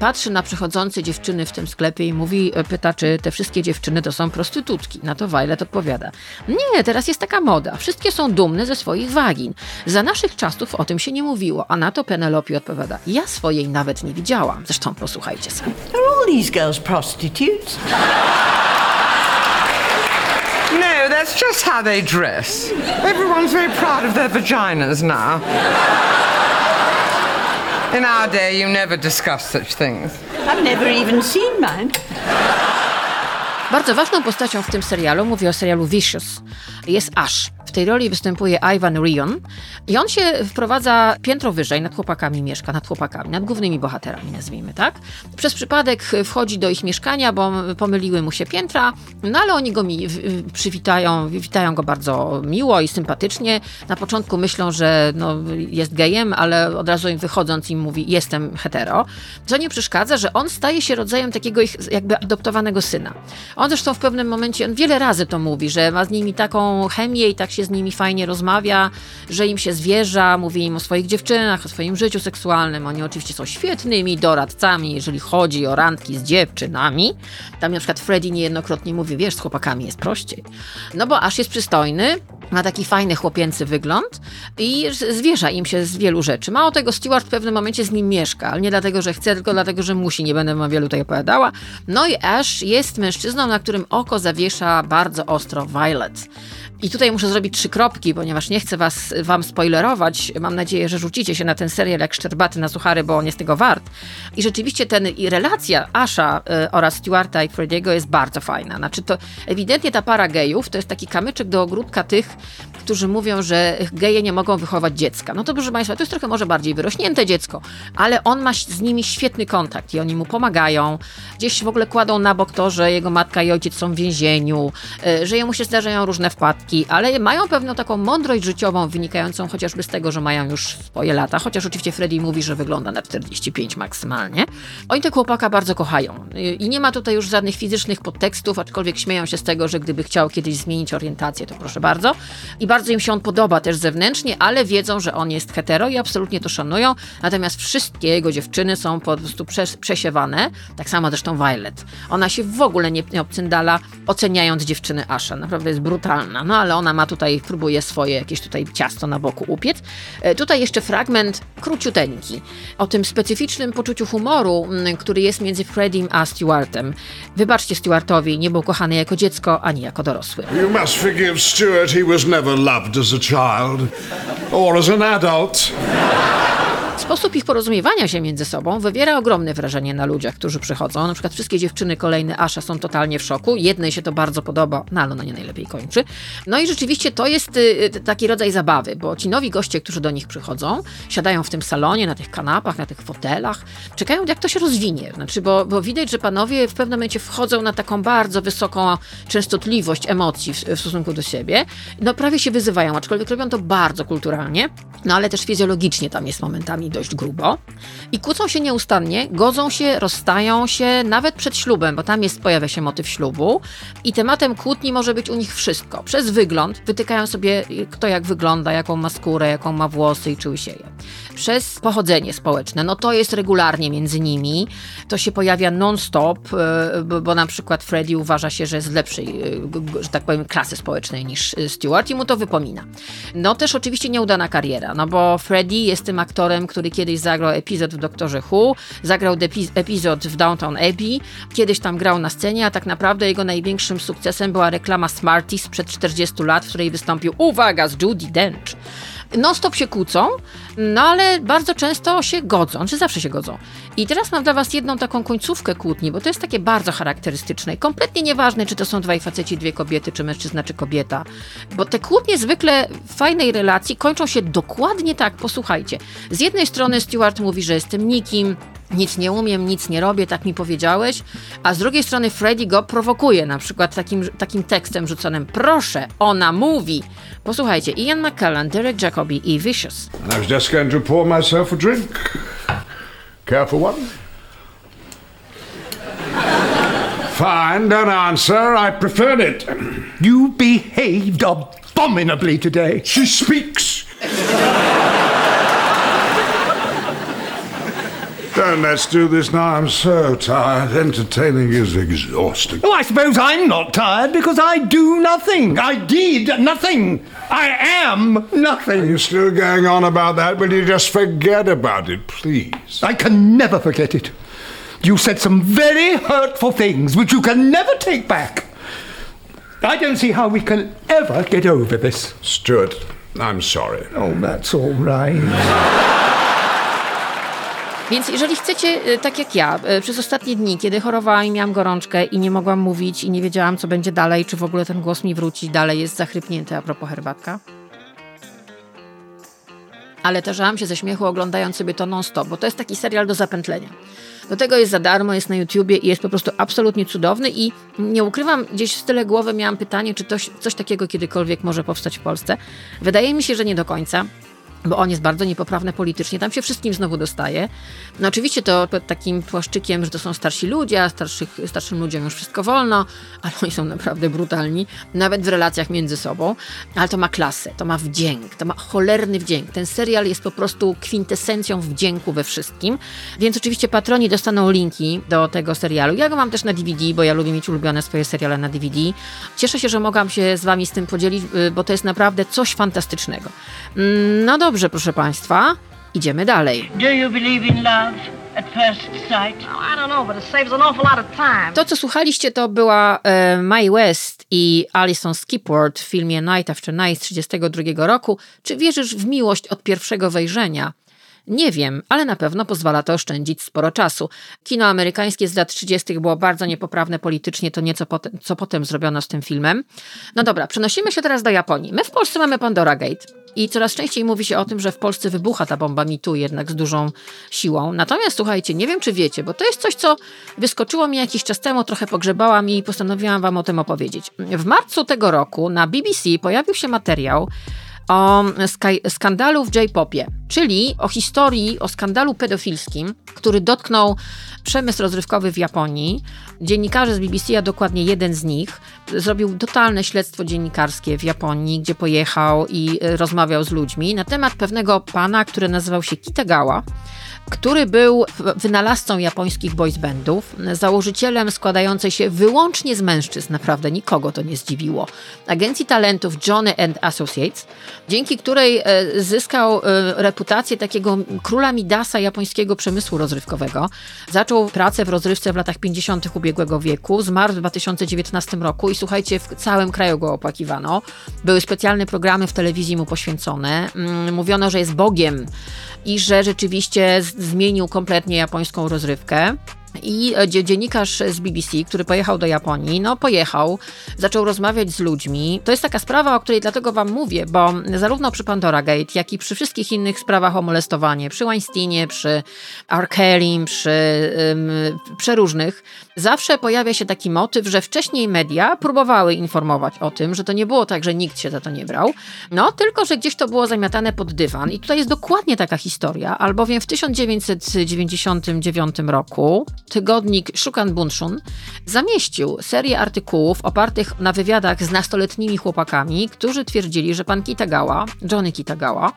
patrzy na przychodzące dziewczyny w tym sklepie i mówi, e, pyta, czy te wszystkie dziewczyny to są prostytutki. Na to Violet odpowiada, nie, teraz jest taka moda, wszystkie są dumne ze swoich wagin. Za naszych czasów o tym się nie mówiło, a na to Penelope odpowiada, ja swojej nawet nie widziałam. Zresztą posłuchajcie sami. Are all these girls prostitutes? No, that's just how they dress. Everyone's very proud of their vaginas now. In our day, you never discuss such things. I've never even seen mine. Bardzo ważną postacią w tym serialu, mówię o serialu Vicious, jest Ash. W tej roli występuje Ivan Rion i on się wprowadza piętro wyżej, nad chłopakami mieszka, nad chłopakami, nad głównymi bohaterami, nazwijmy, tak? Przez przypadek wchodzi do ich mieszkania, bo pomyliły mu się piętra, no ale oni go mi, przywitają, witają go bardzo miło i sympatycznie. Na początku myślą, że no, jest gejem, ale od razu im wychodząc im mówi, jestem hetero. Co nie przeszkadza, że on staje się rodzajem takiego ich jakby adoptowanego syna. On zresztą w pewnym momencie, on wiele razy to mówi, że ma z nimi taką chemię i tak się z nimi fajnie rozmawia, że im się zwierza, mówi im o swoich dziewczynach, o swoim życiu seksualnym. Oni oczywiście są świetnymi doradcami, jeżeli chodzi o randki z dziewczynami. Tam na przykład Freddy niejednokrotnie mówi, wiesz, z chłopakami jest prościej. No bo aż jest przystojny, ma taki fajny chłopięcy wygląd i zwierza im się z wielu rzeczy. Mało tego, Stewart w pewnym momencie z nim mieszka, ale nie dlatego, że chce, tylko dlatego, że musi, nie będę wam wielu tutaj opowiadała. No i Ash jest mężczyzną, na którym oko zawiesza bardzo ostro Violet. I tutaj muszę zrobić trzy kropki, ponieważ nie chcę was, wam spoilerować. Mam nadzieję, że rzucicie się na ten serial jak szczerbaty na suchary, bo on jest tego wart. I rzeczywiście ten, i relacja Asha y, oraz Stewarta i Frediego jest bardzo fajna. Znaczy to ewidentnie ta para gejów to jest taki kamyczek do ogródka tych, którzy mówią, że geje nie mogą wychować dziecka. No to proszę Państwa, to jest trochę może bardziej wyrośnięte dziecko, ale on ma z nimi świetny kontakt i oni mu pomagają. Gdzieś w ogóle kładą na bok to, że jego matka i ojciec są w więzieniu, y, że jemu się zdarzają różne wpadki, ale mają pewną taką mądrość życiową wynikającą chociażby z tego, że mają już swoje lata, chociaż oczywiście Freddy mówi, że wygląda na 45 maksymalnie. Oni tego chłopaka bardzo kochają Y, i nie ma tutaj już żadnych fizycznych podtekstów, aczkolwiek śmieją się z tego, że gdyby chciał kiedyś zmienić orientację, to proszę bardzo. I bardzo im się on podoba też zewnętrznie, ale wiedzą, że on jest hetero i absolutnie to szanują. Natomiast wszystkie jego dziewczyny są po prostu przes- przesiewane, tak samo zresztą Violet. Ona się w ogóle nie, obcyndala, oceniając dziewczyny Asha. Naprawdę jest brutalna, no ale ona ma tutaj, próbuje swoje jakieś tutaj ciasto na boku upiec. E, Tutaj jeszcze fragment króciuteńki o tym specyficznym poczuciu humoru, mm, który jest między Freddym a Stewartem. Wybaczcie Stewartowi, nie był kochany jako dziecko, ani jako dorosły. You must forgive Stuart, he was never loved as a child or as an adult. Sposób ich porozumiewania się między sobą wywiera ogromne wrażenie na ludziach, którzy przychodzą. Na przykład wszystkie dziewczyny kolejne Asha są totalnie w szoku. Jednej się to bardzo podoba, no ale ona nie najlepiej kończy. No i rzeczywiście to jest y, y, taki rodzaj zabawy, bo ci nowi goście, którzy do nich przychodzą, siadają w tym salonie, na tych kanapach, na tych fotelach, czekają jak to się rozwinie. Znaczy, bo, bo widać, że panowie w pewnym momencie wchodzą na taką bardzo wysoką częstotliwość emocji w, w stosunku do siebie. No prawie się wyzywają, aczkolwiek robią to bardzo kulturalnie, no ale też fizjologicznie tam jest momentami dość grubo. I kłócą się nieustannie, godzą się, rozstają się, nawet przed ślubem, bo tam jest, pojawia się motyw ślubu. I tematem kłótni może być u nich wszystko. Przez wygląd, wytykają sobie kto jak wygląda, jaką ma skórę, jaką ma włosy i czy łysieje. Przez pochodzenie społeczne, no to jest regularnie między nimi. To się pojawia non-stop, e, bo, na przykład Freddy uważa się, że jest z lepszej, że tak powiem, klasy społecznej niż Stewart i mu to wypomina. No też oczywiście nieudana kariera, no bo Freddy jest tym aktorem, który kiedyś zagrał epizod w Doktorze Who, zagrał epizod w Downtown Abbey, kiedyś tam grał na scenie, a tak naprawdę jego największym sukcesem była reklama Smarties sprzed 40 lat, w której wystąpił, uwaga, z Judy Dench. Non-stop się kłócą, no ale bardzo często się godzą, czy zawsze się godzą. I teraz mam dla was jedną taką końcówkę kłótni, bo to jest takie bardzo charakterystyczne i kompletnie nieważne, czy to są dwaj faceci, dwie kobiety, czy mężczyzna, czy kobieta. Bo te kłótnie zwykle w fajnej relacji kończą się dokładnie tak, posłuchajcie. Z jednej strony Stewart mówi, że jestem nikim, nic nie umiem, nic nie robię, tak mi powiedziałeś, a z drugiej strony Freddy go prowokuje, na przykład takim, takim tekstem rzuconym, proszę, ona mówi. Posłuchajcie, Ian McKellen, Derek Jacobi i Vicious. And I was just going to pour myself a drink. Care for one? Fine, don't answer. I preferred it. You behaved abominably today. She speaks. Don't let's do this now. I'm so tired. Entertaining is exhausting. Oh, I suppose I'm not tired because I do nothing. I did nothing. I am nothing. You're still going on about that. Will you just forget about it, please? I can never forget it. You said some very hurtful things which you can never take back. I don't see how we can ever get over this. Stuart, I'm sorry. Oh, that's all right. Więc jeżeli chcecie, e, tak jak ja, e, przez ostatnie dni, kiedy chorowałam i miałam gorączkę i nie mogłam mówić i nie wiedziałam, co będzie dalej, czy w ogóle ten głos mi wróci, dalej jest zachrypnięty a propos herbatka. Ale tarzałam się ze śmiechu oglądając sobie to non-stop, bo to jest taki serial do zapętlenia. Do tego jest za darmo, jest na YouTubie i jest po prostu absolutnie cudowny i nie ukrywam, gdzieś w tyle głowy miałam pytanie, czy coś takiego kiedykolwiek może powstać w Polsce. Wydaje mi się, że nie do końca bo on jest bardzo niepoprawny politycznie, tam się wszystkim znowu dostaje. No oczywiście to pod takim płaszczykiem, że to są starsi ludzie, a starszych, starszym ludziom już wszystko wolno, ale oni są naprawdę brutalni, nawet w relacjach między sobą, ale to ma klasę, to ma wdzięk, to ma cholerny wdzięk. Ten serial jest po prostu kwintesencją wdzięku we wszystkim, więc oczywiście patroni dostaną linki do tego serialu. Ja go mam też na DVD, bo ja lubię mieć ulubione swoje seriale na DVD. Cieszę się, że mogłam się z wami z tym podzielić, y, bo to jest naprawdę coś fantastycznego. Mm, No dobrze, proszę Państwa, idziemy dalej. Do you believe in love time. To, co słuchaliście, to była e, Mae West i Alison Skipworth w filmie Night After Night z 1932 roku. Czy wierzysz w miłość od pierwszego wejrzenia? Nie wiem, ale na pewno pozwala to oszczędzić sporo czasu. Kino amerykańskie z lat 30. było bardzo niepoprawne politycznie, to nieco co potem zrobiono z tym filmem. No dobra, przenosimy się teraz do Japonii. My w Polsce mamy Pandora Gate. I coraz częściej mówi się o tym, że w Polsce wybucha ta bomba mitu jednak z dużą siłą. Natomiast słuchajcie, nie wiem czy wiecie, bo to jest coś, co wyskoczyło mi jakiś czas temu, trochę pogrzebałam i postanowiłam wam o tym opowiedzieć. W marcu tego roku na BBC pojawił się materiał o ska- skandalu w J-popie, czyli o historii, o skandalu pedofilskim, który dotknął przemysł rozrywkowy w Japonii. Dziennikarze z BBC, a dokładnie jeden z nich, zrobił totalne śledztwo dziennikarskie w Japonii, gdzie pojechał i e, rozmawiał z ludźmi na temat pewnego pana, który nazywał się Kitagawa który był wynalazcą japońskich boys bandów, założycielem składającej się wyłącznie z mężczyzn, naprawdę nikogo to nie zdziwiło, agencji talentów Johnny and Associates, dzięki której e, zyskał e, reputację takiego króla Midasa japońskiego przemysłu rozrywkowego. Zaczął pracę w rozrywce w latach 50. ubiegłego wieku, zmarł w 2019 roku i słuchajcie, w całym kraju go opłakiwano. Były specjalne programy w telewizji mu poświęcone. Mm, Mówiono, że jest bogiem i że rzeczywiście zmienił kompletnie japońską rozrywkę. I e, dzie- dziennikarz z BBC, który pojechał do Japonii, no pojechał, zaczął rozmawiać z ludźmi. To jest taka sprawa, o której dlatego wam mówię, bo zarówno przy Pandora Gate, jak i przy wszystkich innych sprawach o molestowanie, przy Weinsteinie, przy R. Kellym, przy ym, przeróżnych, zawsze pojawia się taki motyw, że wcześniej media próbowały informować o tym, że to nie było tak, że nikt się za to nie brał, no tylko, że gdzieś to było zamiatane pod dywan. I tutaj jest dokładnie taka historia, albowiem w 1999 roku tygodnik Shukan Bunshun zamieścił serię artykułów opartych na wywiadach z nastoletnimi chłopakami, którzy twierdzili, że pan Kitagawa, Johnny Kitagawa,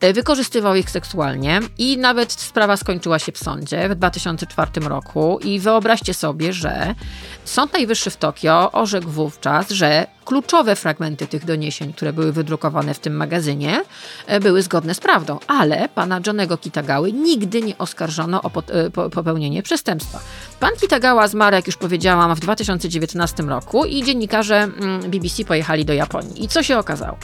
e, wykorzystywał ich seksualnie i nawet sprawa skończyła się w sądzie w 2004 roku. I wyobraźcie sobie, że Sąd Najwyższy w Tokio orzekł wówczas, że kluczowe fragmenty tych doniesień, które były wydrukowane w tym magazynie, e, były zgodne z prawdą, ale pana Johnego Kitagały nigdy nie oskarżono o e, popełnienie przestępstwa. Pan Kitagawa zmarł, jak już powiedziałam, w 2019 roku i dziennikarze mm, BBC pojechali do Japonii. I co się okazało?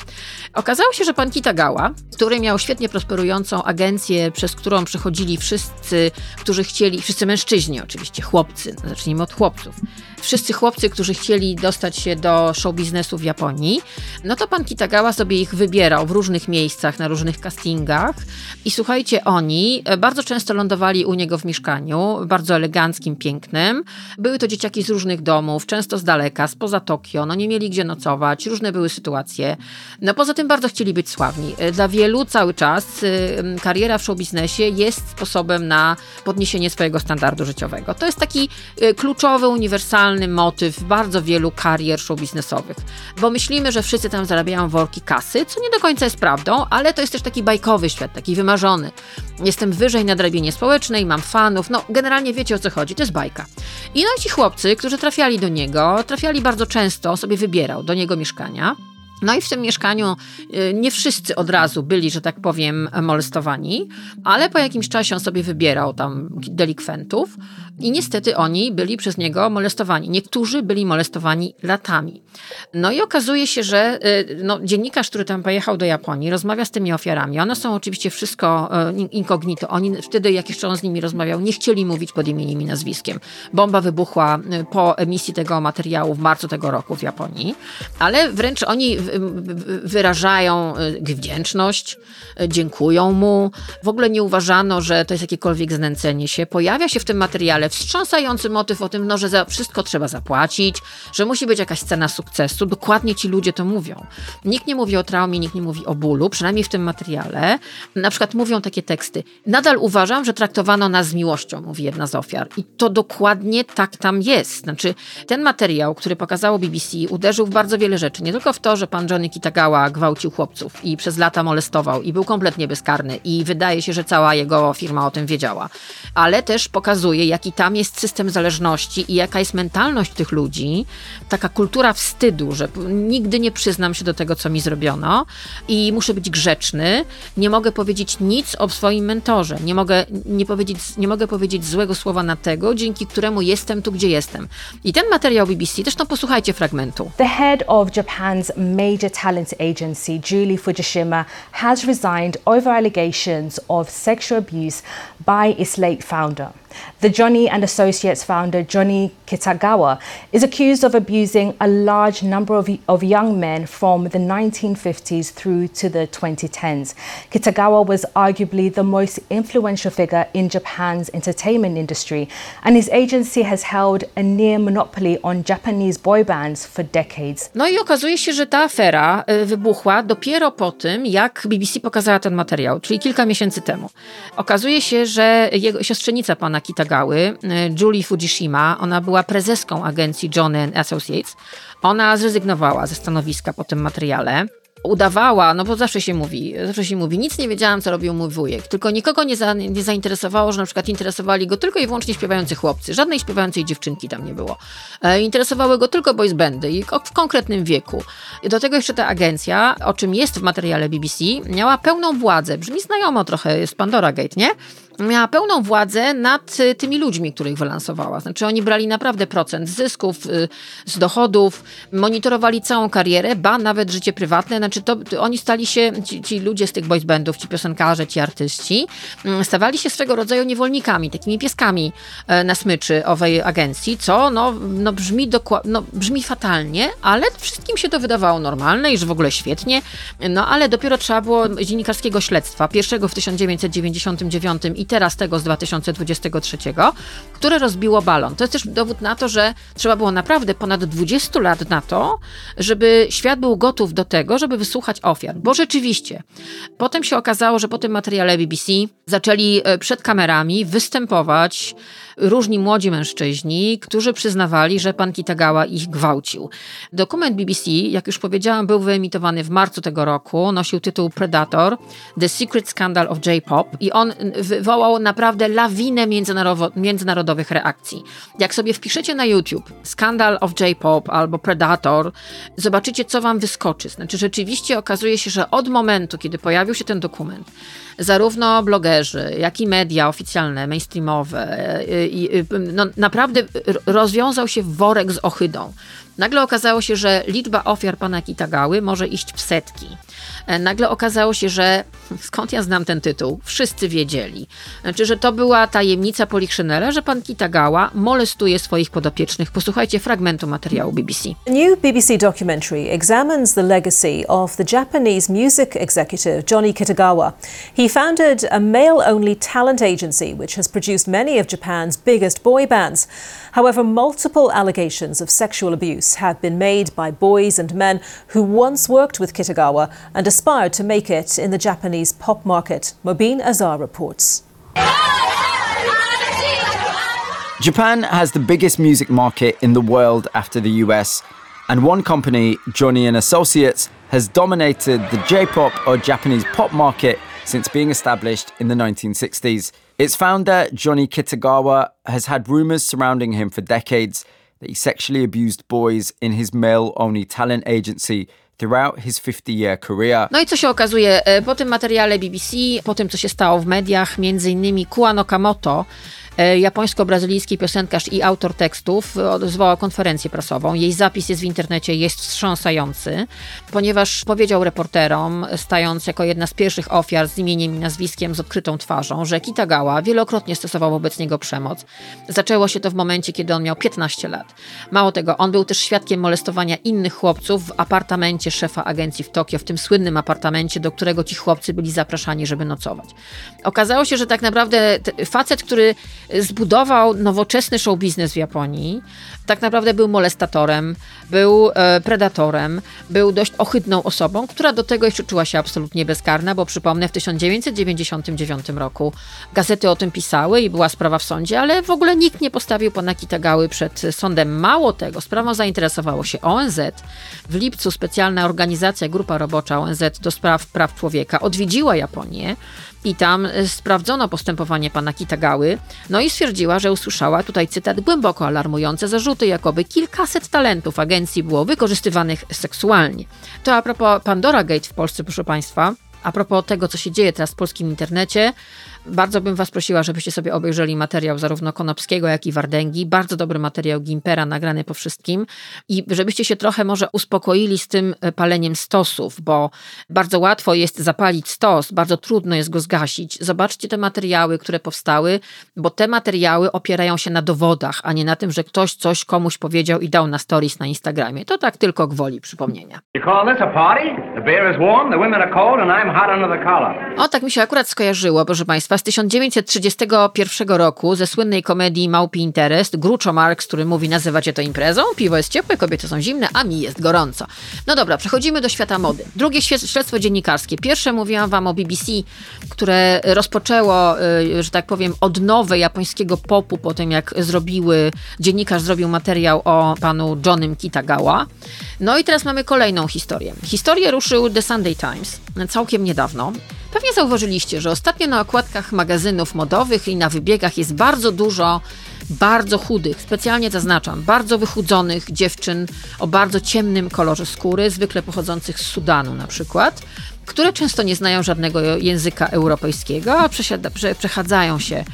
Okazało się, że pan Kitagawa, który miał świetnie prosperującą agencję, przez którą przechodzili wszyscy, którzy chcieli, wszyscy mężczyźni oczywiście, chłopcy, zacznijmy od chłopców, wszyscy chłopcy, którzy chcieli dostać się do show biznesu w Japonii, no to pan Kitagawa sobie ich wybierał w różnych miejscach, na różnych castingach i słuchajcie, oni bardzo często lądowali u niego w mieszkaniu, bardzo eleganckim, pięknym. Były to dzieciaki z różnych domów, często z daleka, spoza Tokio, no nie mieli gdzie nocować, różne były sytuacje. No poza tym bardzo chcieli być sławni. Dla wielu cały czas y, kariera w showbiznesie jest sposobem na podniesienie swojego standardu życiowego. To jest taki kluczowy, uniwersalny motyw bardzo wielu karier showbiznesowych, bo myślimy, że wszyscy tam zarabiają worki kasy, co nie do końca jest prawdą, ale to jest też taki bajkowy świat, taki wymarzony. Jestem wyżej na drabinie społecznej, mam fanów, no generalnie wiecie o co chodzi, to jest bajka. I no i ci chłopcy, którzy trafiali do niego, trafiali bardzo często, sobie wybierał do niego mieszkania. No i w tym mieszkaniu y, nie wszyscy od razu byli, że tak powiem, molestowani, ale po jakimś czasie on sobie wybierał tam delikwentów i niestety oni byli przez niego molestowani. Niektórzy byli molestowani latami. No i okazuje się, że y, no, dziennikarz, który tam pojechał do Japonii, rozmawia z tymi ofiarami. One są oczywiście wszystko y, incognito. Oni wtedy, jak jeszcze on z nimi rozmawiał, nie chcieli mówić pod imieniem i nazwiskiem. Bomba wybuchła po emisji tego materiału w marcu tego roku w Japonii, ale wręcz oni wyrażają y, wdzięczność, y, dziękują mu. W ogóle nie uważano, że to jest jakiekolwiek znęcenie się. Pojawia się w tym materiale wstrząsający motyw o tym, no, że za wszystko trzeba zapłacić, że musi być jakaś scena sukcesu. Dokładnie ci ludzie to mówią. Nikt nie mówi o traumie, nikt nie mówi o bólu, przynajmniej w tym materiale. Na przykład mówią takie teksty. Nadal uważam, że traktowano nas z miłością, mówi jedna z ofiar. I to dokładnie tak tam jest. Znaczy, ten materiał, który pokazało BBC, uderzył w bardzo wiele rzeczy. Nie tylko w to, że pan Johnny Kitagawa gwałcił chłopców i przez lata molestował i był kompletnie bezkarny i wydaje się, że cała jego firma o tym wiedziała. Ale też pokazuje, jaki tam jest system zależności i jaka jest mentalność tych ludzi, taka kultura wstydu, że nigdy nie przyznam się do tego, co mi zrobiono i muszę być grzeczny, nie mogę powiedzieć nic o swoim mentorze, nie mogę, nie powiedzieć, nie mogę powiedzieć złego słowa na tego, dzięki któremu jestem tu, gdzie jestem. I ten materiał BBC, zresztą posłuchajcie fragmentu. The head of Japan's major talent agency, Julie Fujishima, has resigned over allegations of sexual abuse by its late founder. The Johnny and Associates founder, Johnny Kitagawa, is accused of abusing a large number of, of young men from the 1950s through to the 2010s. Kitagawa was arguably the most influential figure in Japan's entertainment industry, and his agency has held a near monopoly on Japanese boy bands for decades. No i okazuje się, że ta afera wybuchła dopiero po tym, jak BBC pokazała ten materiał, czyli kilka miesięcy temu. Okazuje się, że jego siostrzenica pana Kitagały, y, Julie Fujishima, ona była prezeską agencji Johnny Associates. Ona zrezygnowała ze stanowiska po tym materiale udawała, no bo zawsze się mówi, zawsze się mówi, nic nie wiedziałam, co robił mój wujek, tylko nikogo nie, za, nie zainteresowało, że na przykład interesowali go tylko i wyłącznie śpiewający chłopcy, żadnej śpiewającej dziewczynki tam nie było. E, interesowały go tylko boys bandy i w konkretnym wieku. Do tego jeszcze ta agencja, o czym jest w materiale BBC, miała pełną władzę, brzmi znajomo trochę, jest Pandora Gate, nie? Miała pełną władzę nad y, tymi ludźmi, których wylansowała. Znaczy oni brali naprawdę procent zysków, y, z dochodów, monitorowali całą karierę, ba nawet życie prywatne. Znaczy to, to oni stali się, ci, ci, ludzie z tych boys bandów, ci piosenkarze, ci artyści, mm, stawali się swego rodzaju niewolnikami, takimi pieskami e, na smyczy owej agencji, co no, no, brzmi, no, brzmi fatalnie, ale wszystkim się to wydawało normalne i że w ogóle świetnie. No ale dopiero trzeba było dziennikarskiego śledztwa, pierwszego w 1999 i teraz tego z 2023, które rozbiło balon. To jest też dowód na to, że trzeba było naprawdę ponad 20 lat na to, żeby świat był gotów do tego, żeby wysłuchać ofiar. Bo rzeczywiście, potem się okazało, że po tym materiale BBC zaczęli e, przed kamerami występować różni młodzi mężczyźni, którzy przyznawali, że pan Kitagawa ich gwałcił. Dokument BBC, jak już powiedziałam, był wyemitowany w marcu tego roku, nosił tytuł Predator – The Secret Scandal of J-Pop i on, wywołał naprawdę lawinę międzynarodo- międzynarodowych reakcji. Jak sobie wpiszecie na YouTube Scandal of J-Pop albo Predator, zobaczycie, co wam wyskoczy. Znaczy, rzeczywiście okazuje się, że od momentu, kiedy pojawił się ten dokument, zarówno blogerzy, jak i media oficjalne, mainstreamowe, y, y, no, naprawdę rozwiązał się worek z ohydą. Nagle okazało się, że liczba ofiar pana Kitagały może iść w setki. E, Nagle okazało się, że skąd ja znam ten tytuł? Wszyscy wiedzieli. Znaczy, że to była tajemnica Polichszynela, że pan Kitagawa molestuje swoich podopiecznych. Posłuchajcie fragmentu materiału BBC. A new BBC documentary examines the legacy of the Japanese music executive Johnny Kitagawa. He founded a male only talent agency which has produced many of Japan's biggest boy bands. However, multiple allegations of sexual abuse have been made by boys and men who once worked with Kitagawa and aspired to make it in the Japanese pop market. Mobeen Azar reports. Japan has the biggest music market in the world after the US, and one company, Johnny and Associates, has dominated the J-pop or Japanese pop market since being established in the 1960s. Its founder, Johnny Kitagawa, has had rumors surrounding him for decades that he sexually abused boys in his male-only talent agency throughout his 50-year career. No i co się okazuje po tym materiale BBC, po tym co się stało w mediach, między innymi Kuan Okamoto, e, japońsko-brazylijski piosenkarz i autor tekstów, e, zwołał konferencję prasową. Jej zapis jest w internecie, jest wstrząsający, ponieważ powiedział reporterom, stając jako jedna z pierwszych ofiar z imieniem i nazwiskiem z odkrytą twarzą, że Kitagawa wielokrotnie stosował wobec niego przemoc. Zaczęło się to w momencie, kiedy on miał 15 lat. Mało tego, on był też świadkiem molestowania innych chłopców w apartamencie szefa agencji w Tokio, w tym słynnym apartamencie, do którego ci chłopcy byli zapraszani, żeby nocować. Okazało się, że tak naprawdę facet, który zbudował nowoczesny show biznes w Japonii, tak naprawdę był molestatorem, był e, predatorem, był dość ohydną osobą, która do tego jeszcze czuła się absolutnie bezkarna, bo przypomnę, w 1999 roku gazety o tym pisały i była sprawa w sądzie, ale w ogóle nikt nie postawił pana Kitagały przed sądem. Mało tego, sprawą zainteresowało się ONZ. W lipcu specjalna organizacja, grupa robocza ONZ do spraw praw człowieka odwiedziła Japonię i tam e, sprawdzono postępowanie pana Kitagały, no i stwierdziła, że usłyszała, tutaj cytat, głęboko alarmujące zarzuty, jakoby kilkaset talentów agencji było wykorzystywanych seksualnie. To a propos Pandora Gate w Polsce, proszę państwa, a propos tego, co się dzieje teraz w polskim internecie, bardzo bym Was prosiła, żebyście sobie obejrzeli materiał zarówno Konopskiego, jak i Wardęgi. Bardzo dobry materiał Gimpera, nagrany po wszystkim. I żebyście się trochę może uspokoili z tym e, paleniem stosów, bo bardzo łatwo jest zapalić stos, bardzo trudno jest go zgasić. Zobaczcie te materiały, które powstały, bo te materiały opierają się na dowodach, a nie na tym, że ktoś coś komuś powiedział i dał na stories na Instagramie. To tak tylko gwoli przypomnienia. O, tak mi się akurat skojarzyło, proszę Państwa, z 1931 roku ze słynnej komedii Małpi Interest, Gruczo Marx, który mówi, nazywacie to imprezą, piwo jest ciepłe, kobiety są zimne, a mi jest gorąco. No dobra, przechodzimy do świata mody. Drugie śledztwo dziennikarskie. Pierwsze mówiłam Wam o BBC, które rozpoczęło, y, że tak powiem, odnowę japońskiego popu po tym, jak zrobiły, dziennikarz zrobił materiał o panu Johnem Kitagawa. No i teraz mamy kolejną historię. Historię ruszył The Sunday Times całkiem niedawno. Pewnie zauważyliście, że ostatnio na okładkach magazynów modowych i na wybiegach jest bardzo dużo bardzo chudych, specjalnie zaznaczam, bardzo wychudzonych dziewczyn o bardzo ciemnym kolorze skóry, zwykle pochodzących z Sudanu na przykład, które często nie znają żadnego języka europejskiego, a przechadzają się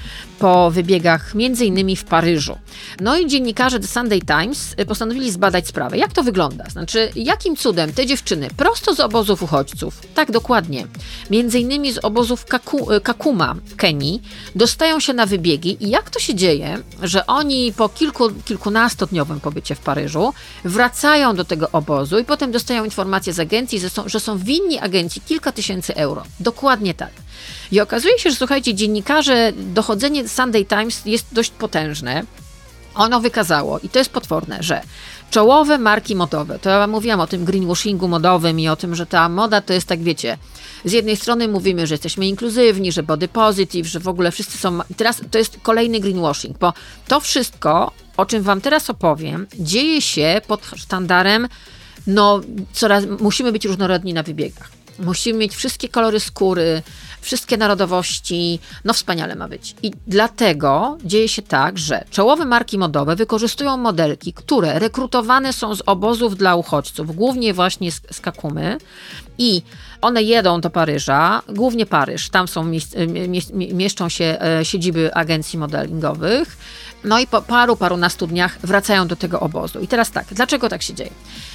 po wybiegach między innymi w Paryżu. No i dziennikarze The Sunday Times y, postanowili zbadać sprawę. Jak to wygląda? Znaczy, jakim cudem te dziewczyny prosto z obozów uchodźców, tak dokładnie, między innymi z obozów Kaku, y, Kakuma w Kenii, dostają się na wybiegi i jak to się dzieje, że oni po kilku, kilkunastodniowym pobycie w Paryżu wracają do tego obozu i potem dostają informację z agencji, że są, że są winni agencji kilka tysięcy euro. Dokładnie tak. I okazuje się, że słuchajcie, dziennikarze, dochodzenie Sunday Times jest dość potężne. Ono wykazało, i to jest potworne, że czołowe marki modowe, to ja mówiłam o tym greenwashingu modowym i o tym, że ta moda to jest tak, wiecie, z jednej strony mówimy, że jesteśmy inkluzywni, że body positive, że w ogóle wszyscy są. Teraz to jest kolejny greenwashing, bo to wszystko, o czym Wam teraz opowiem, dzieje się pod sztandarem, no, coraz musimy być różnorodni na wybiegach. Musimy mieć wszystkie kolory skóry, wszystkie narodowości. No wspaniale ma być. I dlatego dzieje się tak, że czołowe marki modowe wykorzystują modelki, które rekrutowane są z obozów dla uchodźców, głównie właśnie z, z Kakumy i one jedą do Paryża, głównie Paryż, tam są mieszczą się e, siedziby agencji modelingowych. No i po paru, parunastu dniach wracają do tego obozu. I teraz tak, dlaczego tak się dzieje?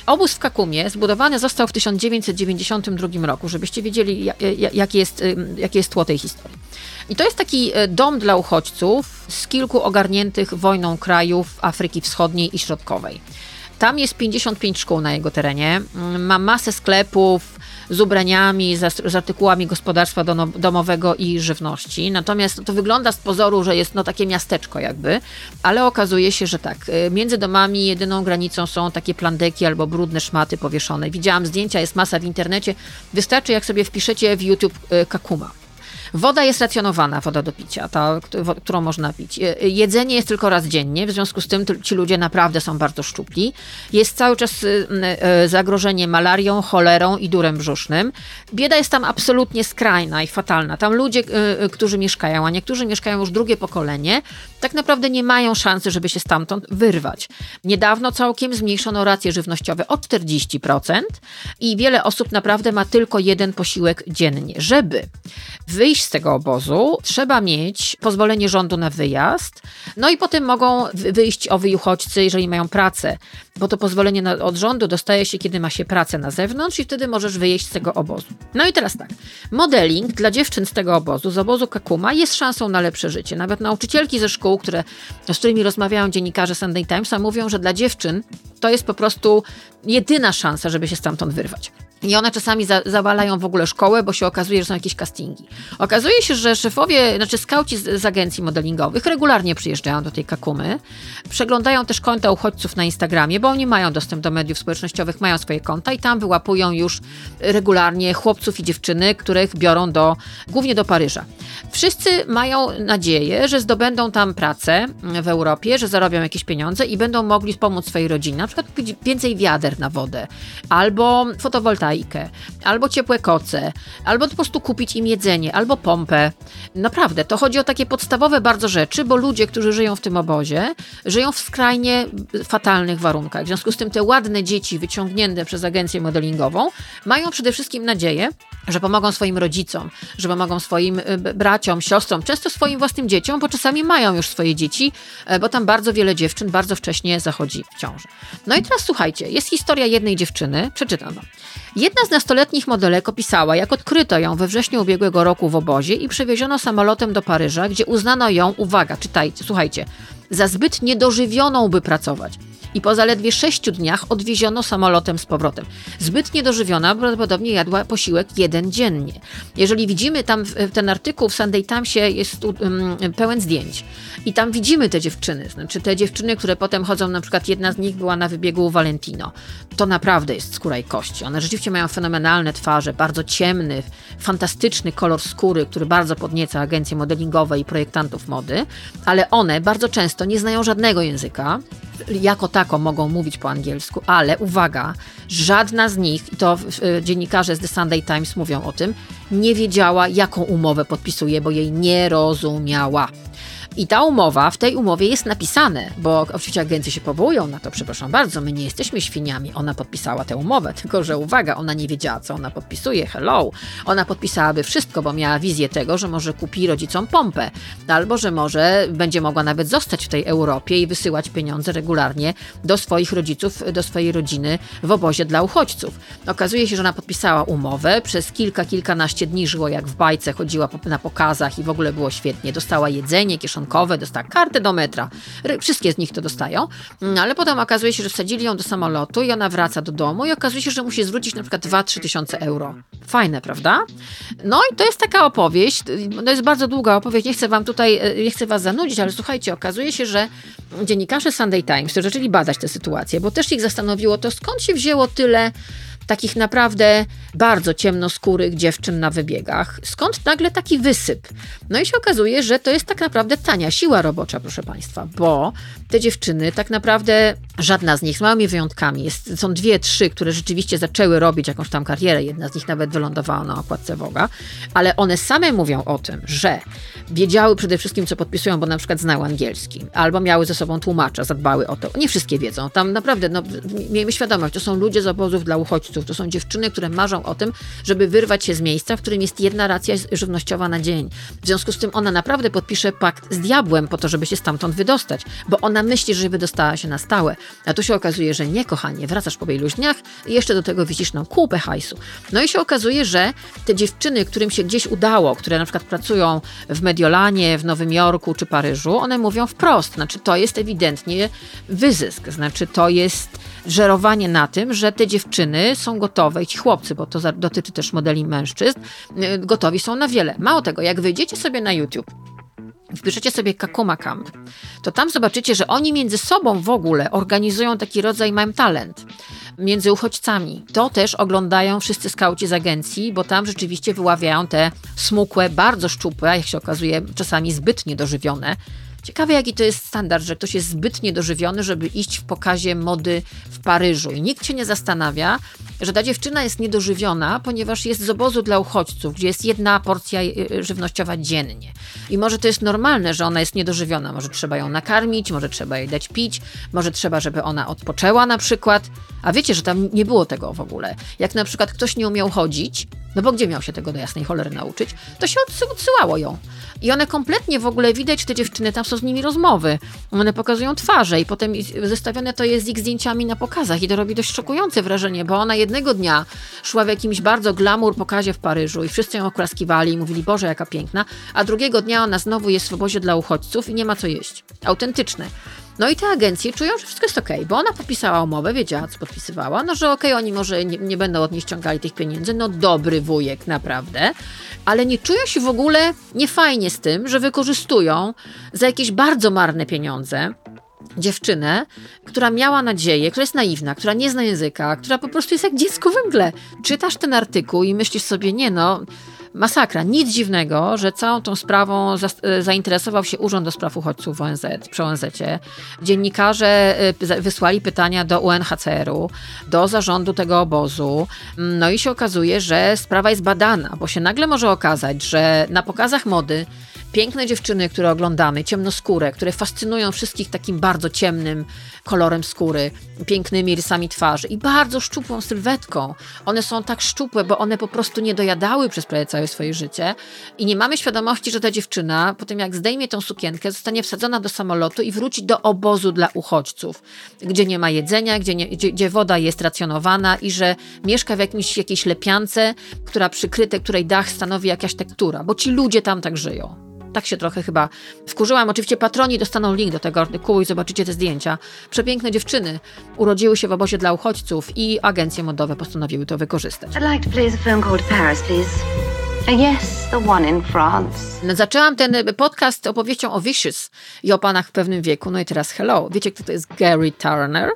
Obóz w Kakumie zbudowany został w 1992 roku, żebyście wiedzieli, jakie jest, jakie jest tło tej historii. I to jest taki e, dom dla uchodźców z kilku ogarniętych wojną krajów Afryki Wschodniej i Środkowej. Tam jest 55 szkół na jego terenie, ma masę sklepów, z ubraniami, z, artykułami gospodarstwa domowego i żywności. Natomiast to wygląda z pozoru, że jest no takie miasteczko jakby, ale okazuje się, że tak, y, między domami jedyną granicą są takie plandeki albo brudne szmaty powieszone. Widziałam zdjęcia, jest masa w internecie. Wystarczy jak sobie wpiszecie w YouTube y, Kakuma Woda jest racjonowana, woda do picia, ta, którą można pić. Jedzenie jest tylko raz dziennie, w związku z tym ci ludzie naprawdę są bardzo szczupli. Jest cały czas y, y, zagrożenie malarią, cholerą i durem brzusznym. Bieda jest tam absolutnie skrajna i fatalna. Tam ludzie, y, którzy mieszkają, a niektórzy mieszkają już drugie pokolenie, tak naprawdę nie mają szansy, żeby się stamtąd wyrwać. Niedawno całkiem zmniejszono racje żywnościowe o 40% i wiele osób naprawdę ma tylko jeden posiłek dziennie. Żeby wyjść z tego obozu, trzeba mieć pozwolenie rządu na wyjazd, no i potem mogą wyjść owi uchodźcy, jeżeli mają pracę, bo to pozwolenie na, od rządu dostaje się, kiedy ma się pracę na zewnątrz i wtedy możesz wyjeść z tego obozu. No i teraz tak, modeling dla dziewczyn z tego obozu, z obozu Kakuma jest szansą na lepsze życie. Nawet nauczycielki ze szkół, które, z którymi rozmawiają dziennikarze Sunday Timesa, mówią, że dla dziewczyn to jest po prostu jedyna szansa, żeby się stamtąd wyrwać. I one czasami za, zawalają w ogóle szkołę, bo się okazuje, że są jakieś castingi. Okazuje się, że szefowie, znaczy skauci z, z, agencji modelingowych regularnie przyjeżdżają do tej Kakumy, przeglądają też konta uchodźców na Instagramie, bo oni mają dostęp do mediów społecznościowych, mają swoje konta i tam wyłapują już regularnie chłopców i dziewczyny, których biorą do, głównie do Paryża. Wszyscy mają nadzieję, że zdobędą tam pracę w Europie, że zarobią jakieś pieniądze i będą mogli pomóc swojej rodzinie, na przykład więcej wiader na wodę, albo fotowoltaikę, albo ciepłe koce, albo po prostu kupić im jedzenie, albo pompę. Naprawdę, to chodzi o takie podstawowe bardzo rzeczy, bo ludzie, którzy żyją w tym obozie, żyją w skrajnie fatalnych warunkach. W związku z tym te ładne dzieci wyciągnięte przez agencję modelingową mają przede wszystkim nadzieję, że pomogą swoim rodzicom, że pomogą swoim y, braciom, siostrom, często swoim własnym dzieciom, bo czasami mają już swoje dzieci, e, bo tam bardzo wiele dziewczyn bardzo wcześnie zachodzi w ciąży. No i teraz słuchajcie, jest historia jednej dziewczyny, przeczytam wam. Jedna z nastoletnich modelek opisała, jak odkryto ją we wrześniu ubiegłego roku w obozie i przewieziono samolotem do Paryża, gdzie uznano ją, uwaga, czytajcie, słuchajcie, za zbyt niedożywioną, by pracować i po zaledwie sześciu dniach odwieziono samolotem z powrotem. Zbyt niedożywiona, prawdopodobnie jadła posiłek jeden dziennie. Jeżeli widzimy tam ten artykuł w Sunday Timesie jest um, pełen zdjęć i tam widzimy te dziewczyny, znaczy te dziewczyny, które potem chodzą, na przykład jedna z nich była na wybiegu Valentino. To naprawdę jest skóra i kości. One rzeczywiście mają fenomenalne twarze, bardzo ciemny, fantastyczny kolor skóry, który bardzo podnieca agencje modelingowe i projektantów mody, ale one bardzo często nie znają żadnego języka, jako mogą mówić po angielsku, ale uwaga, żadna z nich, i to dziennikarze z The Sunday Times mówią o tym, nie wiedziała, jaką umowę podpisuje, bo jej nie rozumiała. I ta umowa, w tej umowie jest napisane, bo oczywiście agencje się powołują na to, przepraszam bardzo, my nie jesteśmy świniami. Ona podpisała tę umowę, tylko że uwaga, ona nie wiedziała, co ona podpisuje. Hello. Ona podpisałaby wszystko, bo miała wizję tego, że może kupi rodzicom pompę, albo że może będzie mogła nawet zostać w tej Europie i wysyłać pieniądze regularnie do swoich rodziców, do swojej rodziny w obozie dla uchodźców. Okazuje się, że ona podpisała umowę, przez kilka, kilkanaście dni żyło jak w bajce, chodziła na pokazach i w ogóle było świetnie. Dostała jedzenie, kieszonkowe, kieszonkowe, dostała kartę do metra. Wszystkie z nich to dostają, mm, ale potem okazuje się, że wsadzili ją do samolotu i ona wraca do domu i okazuje się, że musi zwrócić na przykład 2-3 tysiące euro. Fajne, prawda? No i to jest taka opowieść, to jest bardzo długa opowieść, nie chcę wam tutaj, e, nie chcę was zanudzić, ale słuchajcie, okazuje się, że dziennikarze Sunday Times zaczęli badać tę sytuację, bo też ich zastanowiło to, skąd się wzięło tyle takich naprawdę bardzo ciemnoskórych dziewczyn na wybiegach. Skąd nagle taki wysyp? No i się okazuje, że to jest tak naprawdę tania siła robocza, proszę Państwa, bo te dziewczyny tak naprawdę żadna z nich, z małymi wyjątkami, jest, są dwie, trzy, które rzeczywiście zaczęły robić jakąś tam karierę, jedna z nich nawet wylądowała na okładce Woga, ale one same mówią o tym, że wiedziały przede wszystkim, co podpisują, bo na przykład znały angielski, albo miały ze sobą tłumacza, zadbały o to. Nie wszystkie wiedzą. Tam naprawdę, no, miejmy świadomość, to są ludzie z obozów dla uchodźców, to są dziewczyny, które marzą o tym, żeby wyrwać się z miejsca, w którym jest jedna racja żywnościowa na dzień. W związku z tym ona naprawdę podpisze pakt z diabłem po to, żeby się stamtąd wydostać, bo ona myśli, że wydostała się na stałe. A tu się okazuje, że nie, kochanie, wracasz po wielu dniach i jeszcze do tego widzisz nam kupę hajsu. No i się okazuje, że te dziewczyny, którym się gdzieś udało, które na przykład pracują w Mediolanie, w Nowym Jorku czy Paryżu, one mówią wprost, znaczy to jest ewidentnie wyzysk, znaczy to jest żerowanie na tym, że te dziewczyny są gotowe, i ci chłopcy, bo to dotyczy też modeli mężczyzn, y, gotowi są na wiele. Mało tego, jak wyjdziecie sobie na YouTube, wpiszecie sobie Kakuma Camp, to tam zobaczycie, że oni między sobą w ogóle organizują taki rodzaj Mam Talent między uchodźcami. To też oglądają wszyscy skauci z agencji, bo tam rzeczywiście wyławiają te smukłe, bardzo szczupłe, jak się okazuje, czasami zbyt niedożywione Ciekawe, jaki to jest standard, że ktoś jest zbytnie dożywiony, żeby iść w pokazie mody w Paryżu. I nikt się nie zastanawia, że ta dziewczyna jest niedożywiona, ponieważ jest z obozu dla uchodźców, gdzie jest jedna porcja y, y, żywnościowa dziennie. I może to jest normalne, że ona jest niedożywiona. Może trzeba ją nakarmić, może trzeba jej dać pić, może trzeba, żeby ona odpoczęła na przykład. A wiecie, że tam nie było tego w ogóle. Jak na przykład ktoś nie umiał chodzić, no bo gdzie miał się tego do jasnej cholery nauczyć, to się odsyłało ją. I one kompletnie w ogóle widać, te dziewczyny, tam są z nimi rozmowy. One pokazują twarze i potem zestawione to jest z ich zdjęciami na pokazach i to robi dość szokujące wrażenie, bo ona jednego dnia szła w jakimś bardzo glamour pokazie w Paryżu i wszyscy ją oklaskiwali i mówili, Boże, jaka piękna, a drugiego dnia ona znowu jest w obozie dla uchodźców i nie ma co jeść. Autentyczne. No i te agencje czują, że wszystko jest okej, okay, bo ona podpisała umowę, wiedziała, co podpisywała, no że okej, okay, oni może nie, nie, będą od niej ściągali tych pieniędzy, no dobry wujek, naprawdę, ale nie czują się w ogóle niefajnie z tym, że wykorzystują za jakieś bardzo marne pieniądze dziewczynę, która miała nadzieję, która jest naiwna, która nie zna języka, która po prostu jest jak dziecko we mgle. Czytasz ten artykuł i myślisz sobie, nie no, masakra. Nic dziwnego, że całą tą sprawą e, zainteresował się Urząd do Spraw Uchodźców ONZ, przy ONZ-cie. Dziennikarze e, wysłali pytania do UNHCR-u, do zarządu tego obozu. No i się okazuje, że sprawa jest badana, bo się nagle może okazać, że na pokazach mody piękne dziewczyny, które oglądamy, ciemnoskóre, które fascynują wszystkich takim bardzo ciemnym kolorem skóry, pięknymi rysami twarzy i bardzo szczupłą sylwetką. One są tak szczupłe, bo one po prostu nie dojadały przez prawie całe swoje życie i nie mamy świadomości, że ta dziewczyna po tym jak zdejmie tą sukienkę, zostanie wsadzona do samolotu i wróci do obozu dla uchodźców, gdzie nie ma jedzenia, gdzie, nie, gdzie, gdzie woda jest racjonowana i że mieszka w jakimś, jakiejś lepiance, która przykryte, której dach stanowi jakaś tektura, bo ci ludzie tam tak żyją tak się trochę chyba wkurzyłam. Oczywiście patroni dostaną link do tego artykułu i zobaczycie te zdjęcia. Przepiękne dziewczyny urodziły się w obozie dla uchodźców i agencje modowe postanowiły to wykorzystać. I'd like to play film called Paris, please. Yes, the one in France. Zaczęłam ten podcast opowieścią o Vicious i o panach w pewnym wieku. No i teraz hello. Wiecie, kto to jest Gary Turner?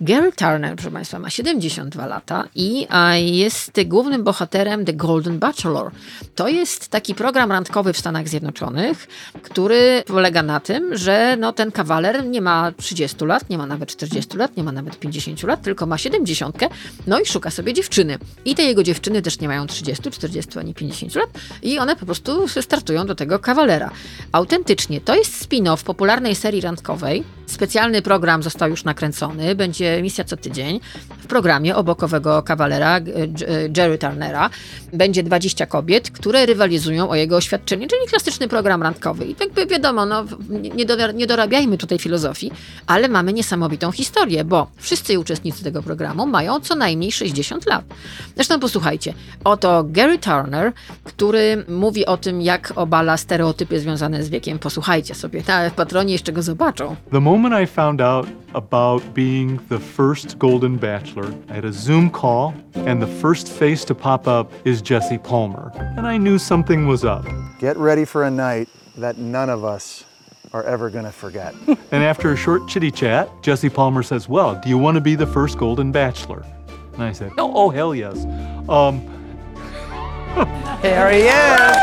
Gary Turner, proszę Państwa, ma 72 lata i jest głównym bohaterem The Golden Bachelor. To jest taki program randkowy w Stanach Zjednoczonych, który polega na tym, że no, ten kawaler nie ma 30 lat, nie ma nawet 40 lat, nie ma nawet 50 lat, tylko ma 70, no i szuka sobie dziewczyny. I te jego dziewczyny też nie mają 30, 40 ani 50 lat i one po prostu startują do tego kawalera. Autentycznie, to jest spin-off popularnej serii randkowej. Specjalny program został już nakręcony, będzie emisja co tydzień. W programie obokowego kawalera Jerry Turnera będzie 20 kobiet, które rywalizują o jego oświadczenie, czyli klasyczny program randkowy. I jakby wiadomo, no, nie, nie dorabiajmy tutaj filozofii, ale mamy niesamowitą historię, bo wszyscy uczestnicy tego programu mają co najmniej 60 lat. Zresztą posłuchajcie, oto Gary Turner, który mówi o tym, jak obala stereotypy związane z wiekiem. Posłuchajcie sobie, ta w patronie jeszcze go zobaczą. The moment I found out about being the first Golden Bachelor. I had a Zoom call, and the first face to pop up is Jesse Palmer. And I knew something was up. Get ready for a night that none of us are ever going to forget. [laughs] and after a short chitty chat, Jesse Palmer says, Well, do you want to be the first Golden Bachelor? And I said, Oh, oh hell yes. Um, [laughs] Here he is.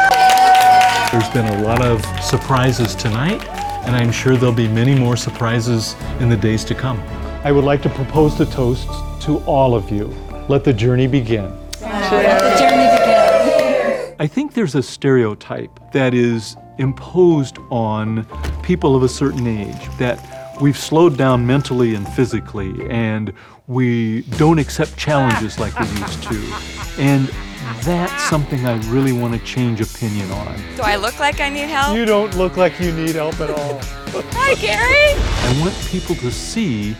There's been a lot of surprises tonight, and I'm sure there'll be many more surprises in the days to come. I would like to propose the toast to all of you. Let the journey begin. I think there's a stereotype that is imposed on people of a certain age that we've slowed down mentally and physically and we don't accept challenges like we used to. And that's something I really want to change opinion on. Do I look like I need help? You don't look like you need help at all. Hi, Gary. I want people to see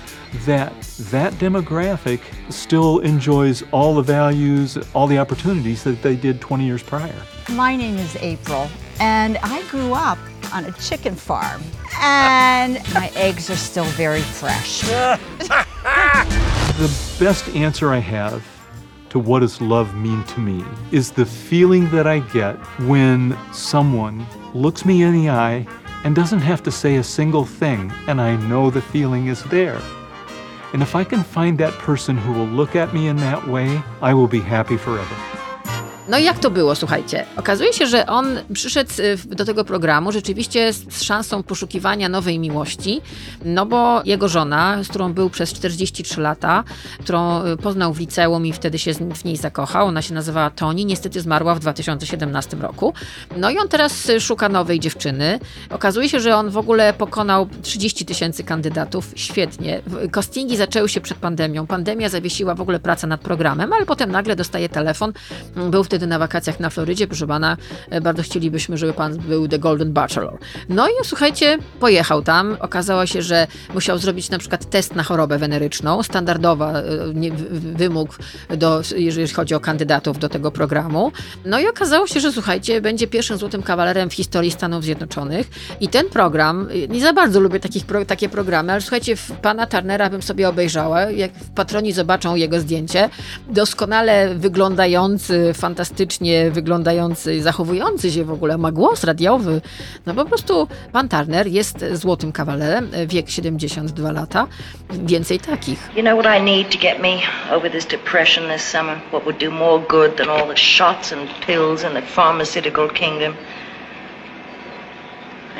that that demographic still enjoys all the values, all the opportunities that they did 20 years prior. My name is April, and I grew up on a chicken farm, and my eggs are still very fresh. [laughs] The best answer I have to what does love mean to me is the feeling that I get when someone looks me in the eye and doesn't have to say a single thing, and I know the feeling is there. And if I can find that person who will look at me in that way, I will be happy forever. No i jak to było, słuchajcie? Okazuje się, że on przyszedł y, w- do tego programu rzeczywiście z szansą poszukiwania nowej miłości, no bo jego żona, z którą był przez 43 lata, którą y, poznał w liceum i wtedy się w niej zakochał, ona się nazywała Toni, niestety zmarła w 2017 roku. No i on teraz y, szuka nowej dziewczyny. Okazuje się, że on w ogóle pokonał 30 tysięcy kandydatów. Świetnie. W- Castingi zaczęły się przed pandemią. Pandemia zawiesiła w ogóle pracę nad programem, ale potem nagle dostaje telefon. Był wtedy na wakacjach na Florydzie. Proszę pana, e, bardzo chcielibyśmy, żeby pan był The Golden Bachelor. No i słuchajcie, pojechał tam. Okazało się, że musiał zrobić na przykład test na chorobę weneryczną. Standardowa e, nie- wymóg, do, jeżeli chodzi o kandydatów do tego programu. No i okazało się, że słuchajcie, będzie pierwszym złotym kawalerem w historii Stanów Zjednoczonych. I ten program, y, nie za bardzo lubię takich takie programy, ale słuchajcie, pana Turnera bym sobie obejrzała, jak patroni zobaczą jego zdjęcie, doskonale wyglądający, fantastycznie wyglądający, zachowujący się w ogóle, ma głos radiowy. No po prostu pan Turner jest złotym kawalerem, wiek 72 lata, więcej takich. You know what I need to get me over this depression this summer? What would do more good than all the shots and pills in the pharmaceutical kingdom?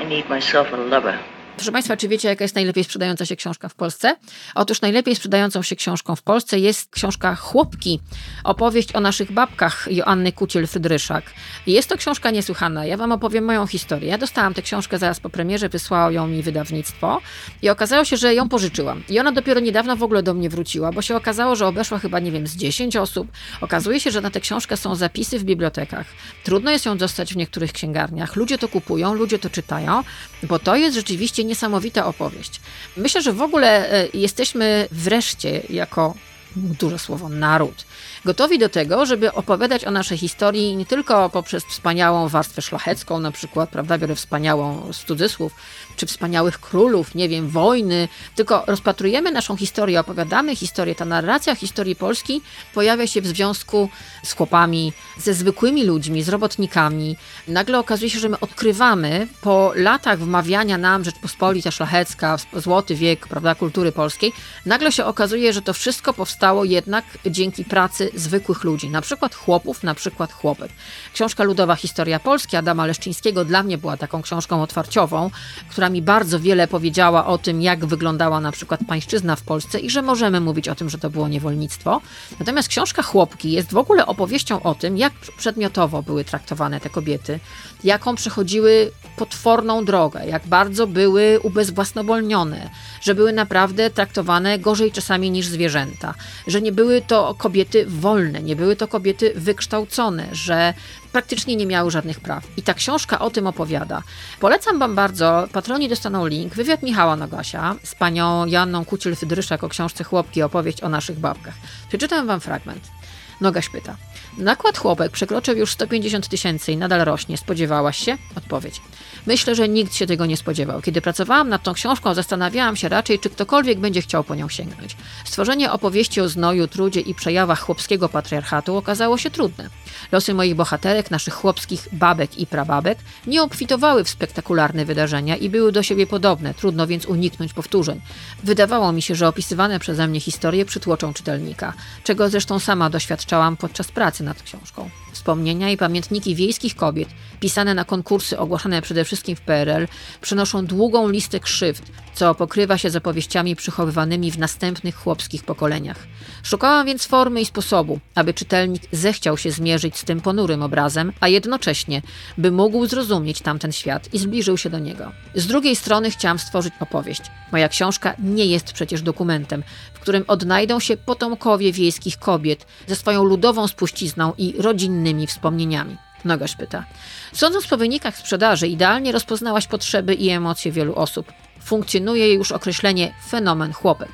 I need myself a lover. Proszę Państwa, czy wiecie, jaka jest najlepiej sprzedająca się książka w Polsce? Otóż najlepiej sprzedającą się książką w Polsce jest książka Chłopki, opowieść o naszych babkach Joanny Kuciel-Frydryszak. Jest to książka niesłychana. Ja Wam opowiem moją historię. Ja dostałam tę książkę zaraz po premierze, wysłało ją mi wydawnictwo i okazało się, że ją pożyczyłam. I ona dopiero niedawno w ogóle do mnie wróciła, bo się okazało, że obeszła chyba, nie wiem, z 10 osób. Okazuje się, że na tę książkę są zapisy w bibliotekach. Trudno jest ją dostać w niektórych księgarniach. Ludzie to kupują, ludzie to czytają, bo to jest rzeczywiście niesamowita opowieść. Myślę, że w ogóle e, jesteśmy wreszcie jako duże słowo naród, gotowi do tego, żeby opowiadać o naszej historii nie tylko poprzez wspaniałą warstwę szlachecką, na przykład, prawda, biorę wspaniałą z cudzysłów, czy wspaniałych królów, nie wiem, wojny, tylko rozpatrujemy naszą historię, opowiadamy historię. Ta narracja historii Polski pojawia się w związku z chłopami, ze zwykłymi ludźmi, z robotnikami. Nagle okazuje się, że my odkrywamy po latach wmawiania nam Rzeczpospolita szlachecka, złoty wiek, prawda, kultury polskiej, nagle się okazuje, że to wszystko powstało jednak dzięki pracy zwykłych ludzi, na przykład chłopów, na przykład chłopek. Książka Ludowa Historia Polski Adama Leszczyńskiego dla mnie była taką książką otwarciową, która mi bardzo wiele powiedziała o tym, jak wyglądała na przykład pańszczyzna w Polsce i że możemy mówić o tym, że to było niewolnictwo. Natomiast książka Chłopki jest w ogóle opowieścią o tym, jak przedmiotowo były traktowane te kobiety, jaką przechodziły potworną drogę, jak bardzo były ubezwłasnowolnione, że były naprawdę traktowane gorzej czasami niż zwierzęta, że nie były to kobiety wolne, nie były to kobiety wykształcone, że praktycznie nie miały żadnych praw. I ta książka o tym opowiada. Polecam Wam bardzo, patroni dostaną link, wywiad Michała Nogasia z panią Janną Kuciel-Fydryszak o książce Chłopki, opowieść o naszych babkach. Przeczytam Wam fragment. Nogaś pyta. Nakład chłopek przekroczył już 150 tysięcy i nadal rośnie. Spodziewałaś się? Odpowiedź. Myślę, że nikt się tego nie spodziewał. Kiedy pracowałam nad tą książką, zastanawiałam się raczej, czy ktokolwiek będzie chciał po nią sięgnąć. Stworzenie opowieści o znoju, trudzie i przejawach chłopskiego patriarchatu okazało się trudne. Losy moich bohaterek, naszych chłopskich babek i prababek, nie obfitowały w spektakularne wydarzenia i były do siebie podobne, trudno więc uniknąć powtórzeń. Wydawało mi się, że opisywane przeze mnie historie przytłoczą czytelnika, czego zresztą sama doświadczałam podczas pracy nad książką. Wspomnienia i pamiętniki wiejskich kobiet, pisane na konkursy ogłaszane przede wszystkim w PRL, przynoszą długą listę krzywd, co pokrywa się z opowieściami przechowywanymi w następnych chłopskich pokoleniach. Szukałam więc formy i sposobu, aby czytelnik zechciał się zmierzyć z tym ponurym obrazem, a jednocześnie, by mógł zrozumieć tamten świat i zbliżył się do niego. Z drugiej strony chciałam stworzyć opowieść. Moja książka nie jest przecież dokumentem, którym odnajdą się potomkowie wiejskich kobiet ze swoją ludową spuścizną i rodzinnymi wspomnieniami. Nogaś pyta. Sądząc po wynikach sprzedaży, idealnie rozpoznałaś potrzeby i emocje wielu osób. Funkcjonuje już określenie fenomen chłopek.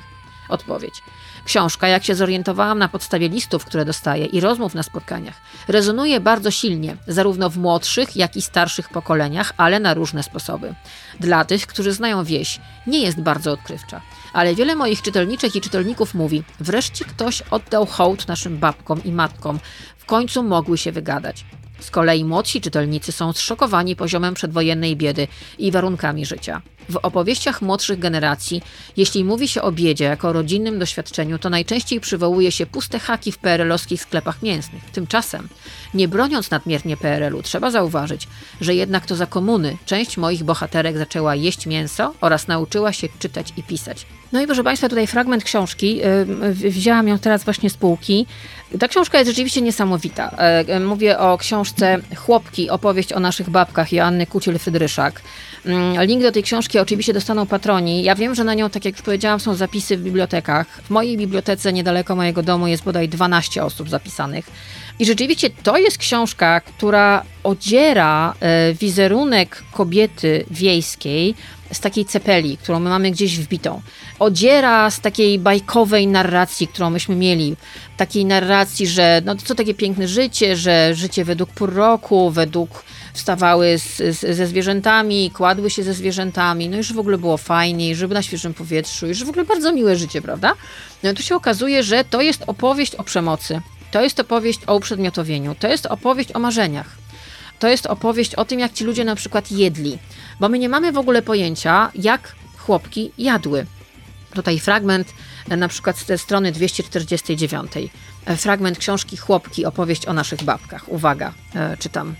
Odpowiedź. Książka, jak się zorientowałam na podstawie listów, które dostaję i rozmów na spotkaniach, rezonuje bardzo silnie, zarówno w młodszych, jak i starszych pokoleniach, ale na różne sposoby. Dla tych, którzy znają wieś, nie jest bardzo odkrywcza, ale wiele moich czytelniczek i czytelników mówi: wreszcie ktoś oddał hołd naszym babkom i matkom, w końcu mogły się wygadać. Z kolei młodsi czytelnicy są zszokowani poziomem przedwojennej biedy i warunkami życia. W opowieściach młodszych generacji, jeśli mówi się o biedzie jako rodzinnym doświadczeniu, to najczęściej przywołuje się puste haki w PRL-owskich sklepach mięsnych. Tymczasem, nie broniąc nadmiernie PRL-u, trzeba zauważyć, że jednak to za komuny część moich bohaterek zaczęła jeść mięso oraz nauczyła się czytać i pisać. No i proszę Państwa, tutaj fragment książki. Wzięłam ją teraz właśnie z półki. Ta książka jest rzeczywiście niesamowita. Yy, mówię o książce Chłopki, opowieść o naszych babkach Joanny Kuciel-Frydryszak. Yy, link do tej książki oczywiście dostaną patroni. Ja wiem, że na nią, tak jak już powiedziałam, są zapisy w bibliotekach. W mojej bibliotece niedaleko mojego domu jest bodaj 12 osób zapisanych. I rzeczywiście to jest książka, która odziera wizerunek kobiety wiejskiej z takiej cepeli, którą my mamy gdzieś wbitą. Odziera z takiej bajkowej narracji, którą myśmy mieli. Takiej narracji, że no co takie piękne życie, że życie według pór roku, według wstawały z, z, ze zwierzętami, kładły się ze zwierzętami, no już w ogóle było fajniej, żeby na świeżym powietrzu, już w ogóle bardzo miłe życie, prawda? No i tu się okazuje, że to jest opowieść o przemocy, to jest opowieść o uprzedmiotowieniu, to jest opowieść o marzeniach. To jest opowieść o tym, jak ci ludzie na przykład jedli, bo my nie mamy w ogóle pojęcia, jak chłopki jadły. Tutaj fragment na przykład z strony 249. Fragment książki Chłopki, opowieść o naszych babkach. Uwaga, czytam.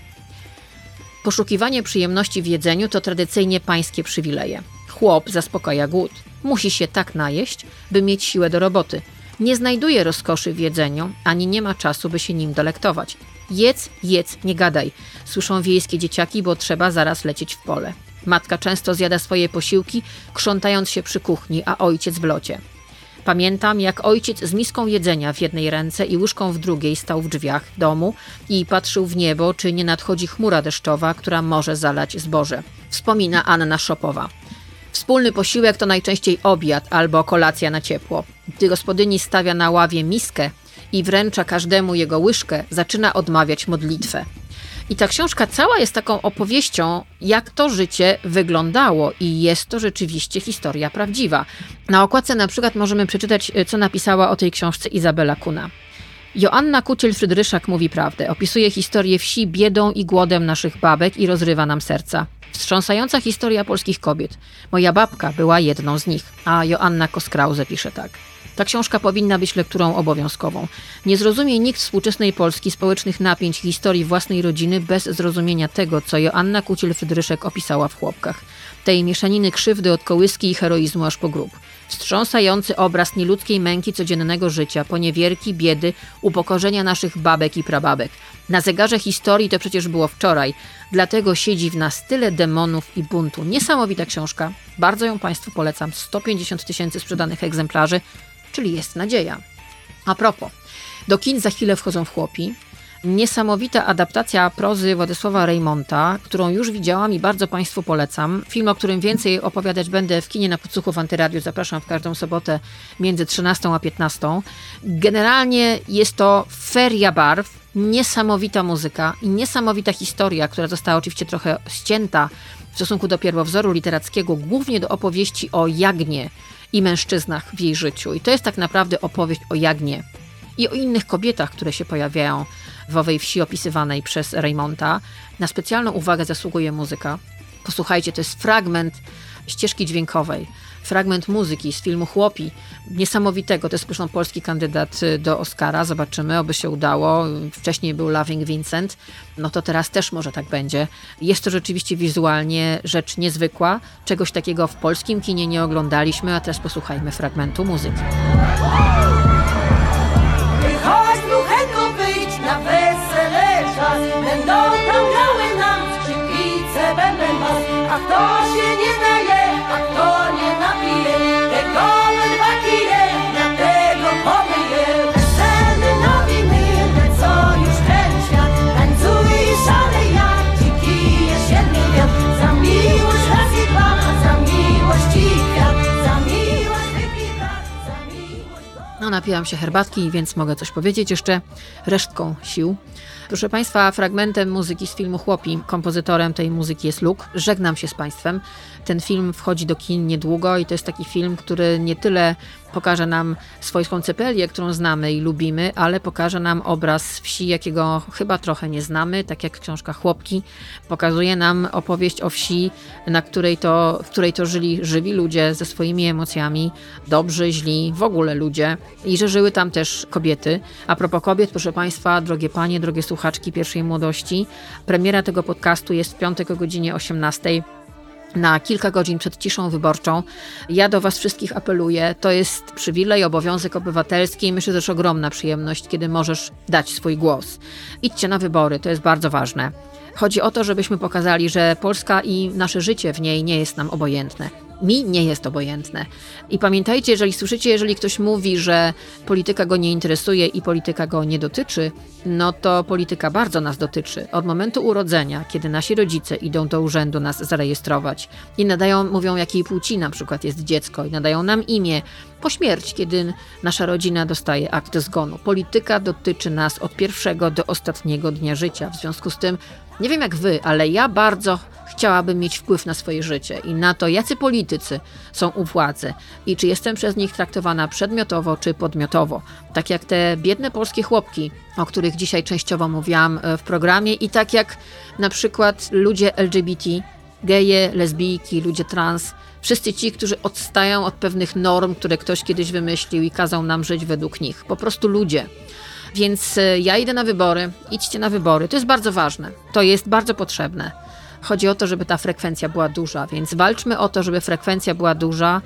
Poszukiwanie przyjemności w jedzeniu to tradycyjnie pańskie przywileje. Chłop zaspokaja głód. Musi się tak najeść, by mieć siłę do roboty. Nie znajduje rozkoszy w jedzeniu, ani nie ma czasu, by się nim delektować. Jedz, jedz, nie gadaj. Słyszą wiejskie dzieciaki, bo trzeba zaraz lecieć w pole. Matka często zjada swoje posiłki, krzątając się przy kuchni, a ojciec w locie. Pamiętam, jak ojciec z miską jedzenia w jednej ręce i łyżką w drugiej stał w drzwiach domu i patrzył w niebo, czy nie nadchodzi chmura deszczowa, która może zalać zboże. Wspomina Anna Szopowa. Wspólny posiłek to najczęściej obiad albo kolacja na ciepło. Gdy gospodyni stawia na ławie miskę i wręcza każdemu jego łyżkę, zaczyna odmawiać modlitwę. I ta książka cała jest taką opowieścią, jak to życie wyglądało, i jest to rzeczywiście historia prawdziwa. Na okładce na przykład możemy przeczytać, co napisała o tej książce Izabela Kuna. Joanna Kuciel-Frydryszak mówi prawdę. Opisuje historię wsi biedą i głodem naszych babek i rozrywa nam serca. Wstrząsająca historia polskich kobiet. Moja babka była jedną z nich, a Joanna Koskrause pisze tak. Ta książka powinna być lekturą obowiązkową. Nie zrozumie nikt współczesnej Polski społecznych napięć historii własnej rodziny bez zrozumienia tego, co Joanna Kuciel-Frydryszek opisała w Chłopkach. Tej mieszaniny krzywdy od kołyski i heroizmu aż po grób. Wstrząsający obraz nieludzkiej męki codziennego życia, poniewierki, biedy, upokorzenia naszych babek i prababek. Na zegarze historii to przecież było wczoraj, dlatego siedzi w nas tyle demonów i buntu. Niesamowita książka, bardzo ją Państwu polecam. 150 tysięcy sprzedanych egzemplarzy, czyli jest nadzieja. A propos, do kin za chwilę wchodzą w chłopi, Niesamowita adaptacja prozy Władysława Reymonta, którą już widziałam i bardzo Państwu polecam. Film, o którym więcej opowiadać będę w kinie na Podsłuchu w Antyradiu. Zapraszam w każdą sobotę między 13 a 15. Generalnie jest to feria barw, niesamowita muzyka i niesamowita historia, która została oczywiście trochę ścięta w stosunku do pierwowzoru literackiego, głównie do opowieści o Jagnie i mężczyznach w jej życiu. I to jest tak naprawdę opowieść o Jagnie i o innych kobietach, które się pojawiają w owej wsi opisywanej przez Raymonta. Na specjalną uwagę zasługuje muzyka. Posłuchajcie, to jest fragment ścieżki dźwiękowej, fragment muzyki z filmu Chłopi, niesamowitego, to jest zresztą polski kandydat y, do Oscara, zobaczymy, oby się udało. Wcześniej był Loving Vincent, no to teraz też może tak będzie. Jest to rzeczywiście wizualnie rzecz niezwykła, czegoś takiego w polskim kinie nie oglądaliśmy, a teraz posłuchajmy fragmentu muzyki. No, napiłam się herbatki, więc mogę coś powiedzieć jeszcze resztką sił. Proszę Państwa, fragmentem muzyki z filmu Chłopi, kompozytorem tej muzyki jest Luke. Żegnam się z Państwem. Ten film wchodzi do kin niedługo i to jest taki film, który nie tyle pokaże nam swojską cepelię, którą znamy i lubimy, ale pokaże nam obraz wsi, jakiego chyba trochę nie znamy, tak jak książka Chłopki pokazuje nam opowieść o wsi, na której to, w której to żyli żywi ludzie ze swoimi emocjami, dobrzy, źli, w ogóle ludzie i że żyły tam też kobiety. A propos kobiet, proszę Państwa, drogie panie, drogie słuchaczki pierwszej młodości, premiera tego podcastu jest w piątek o godzinie 18 na kilka godzin przed ciszą wyborczą. Ja do Was wszystkich apeluję. To jest przywilej, obowiązek obywatelski i myślę, też ogromna przyjemność, kiedy możesz dać swój głos. Idźcie na wybory, to jest bardzo ważne. Chodzi o to, żebyśmy pokazali, że Polska i nasze życie w niej nie jest nam obojętne. Mi nie jest obojętne. I pamiętajcie, jeżeli słyszycie, jeżeli ktoś mówi, że polityka go nie interesuje i polityka go nie dotyczy, no to polityka bardzo nas dotyczy. Od momentu urodzenia, kiedy nasi rodzice idą do urzędu nas zarejestrować i nadają, mówią jakiej płci na przykład jest dziecko i nadają nam imię, po śmierci, kiedy nasza rodzina dostaje akt zgonu. Polityka dotyczy nas od pierwszego do ostatniego dnia życia. W związku z tym, nie wiem jak wy, ale ja bardzo chciałabym mieć wpływ na swoje życie i na to, jacy politycy są u władzy i czy jestem przez nich traktowana przedmiotowo czy podmiotowo. Tak jak te biedne polskie chłopki, o których dzisiaj częściowo mówiłam e, w programie i tak jak na przykład ludzie LGBT, geje, lesbijki, ludzie trans, wszyscy ci, którzy odstają od pewnych norm, które ktoś kiedyś wymyślił i kazał nam żyć według nich. Po prostu ludzie. Więc e, ja idę na wybory, idźcie na wybory. To jest bardzo ważne, to jest bardzo potrzebne. Chodzi o to, żeby ta frekwencja była duża, więc walczmy o to, żeby frekwencja była duża.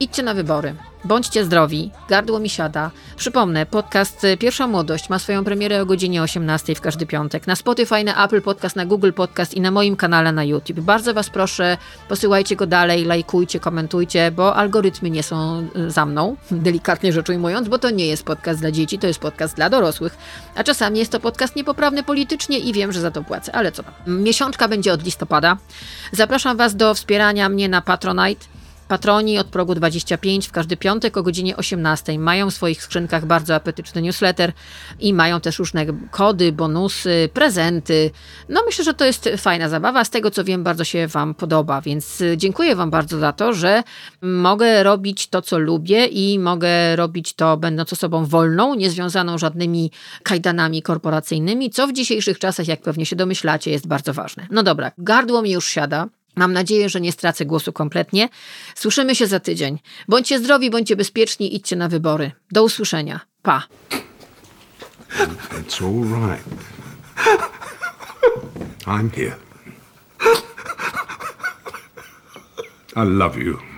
Idźcie na wybory. Bądźcie zdrowi, gardło mi siada. Przypomnę, podcast Pierwsza Młodość ma swoją premierę o godzinie 18 w każdy piątek. Na Spotify, na Apple Podcast, na Google Podcast i na moim kanale na YouTube. Bardzo Was proszę, posyłajcie go dalej, lajkujcie, komentujcie, bo algorytmy nie są y, za mną, [laughs] delikatnie rzecz ujmując, bo to nie jest podcast dla dzieci, to jest podcast dla dorosłych. A czasami jest to podcast niepoprawny politycznie i wiem, że za to płacę, ale co tam. Miesiączka będzie od listopada. Zapraszam Was do wspierania mnie na Patronite. Patroni od progu 25 w każdy piątek o godzinie 18 mają w swoich skrzynkach bardzo apetyczny newsletter i mają też różne kody, bonusy, prezenty. No myślę, że to jest fajna zabawa. Z tego co wiem, bardzo się Wam podoba, więc dziękuję Wam bardzo za to, że mogę robić to, co lubię i mogę robić to będąc osobą wolną, niezwiązaną żadnymi kajdanami korporacyjnymi, co w dzisiejszych czasach, jak pewnie się domyślacie, jest bardzo ważne. No dobra, gardło mi już siada. Mam nadzieję, że nie stracę głosu kompletnie. Słyszymy się za tydzień. Bądźcie zdrowi, bądźcie bezpieczni, idźcie na wybory. Do usłyszenia. Pa. It's all right. I'm here. I love you.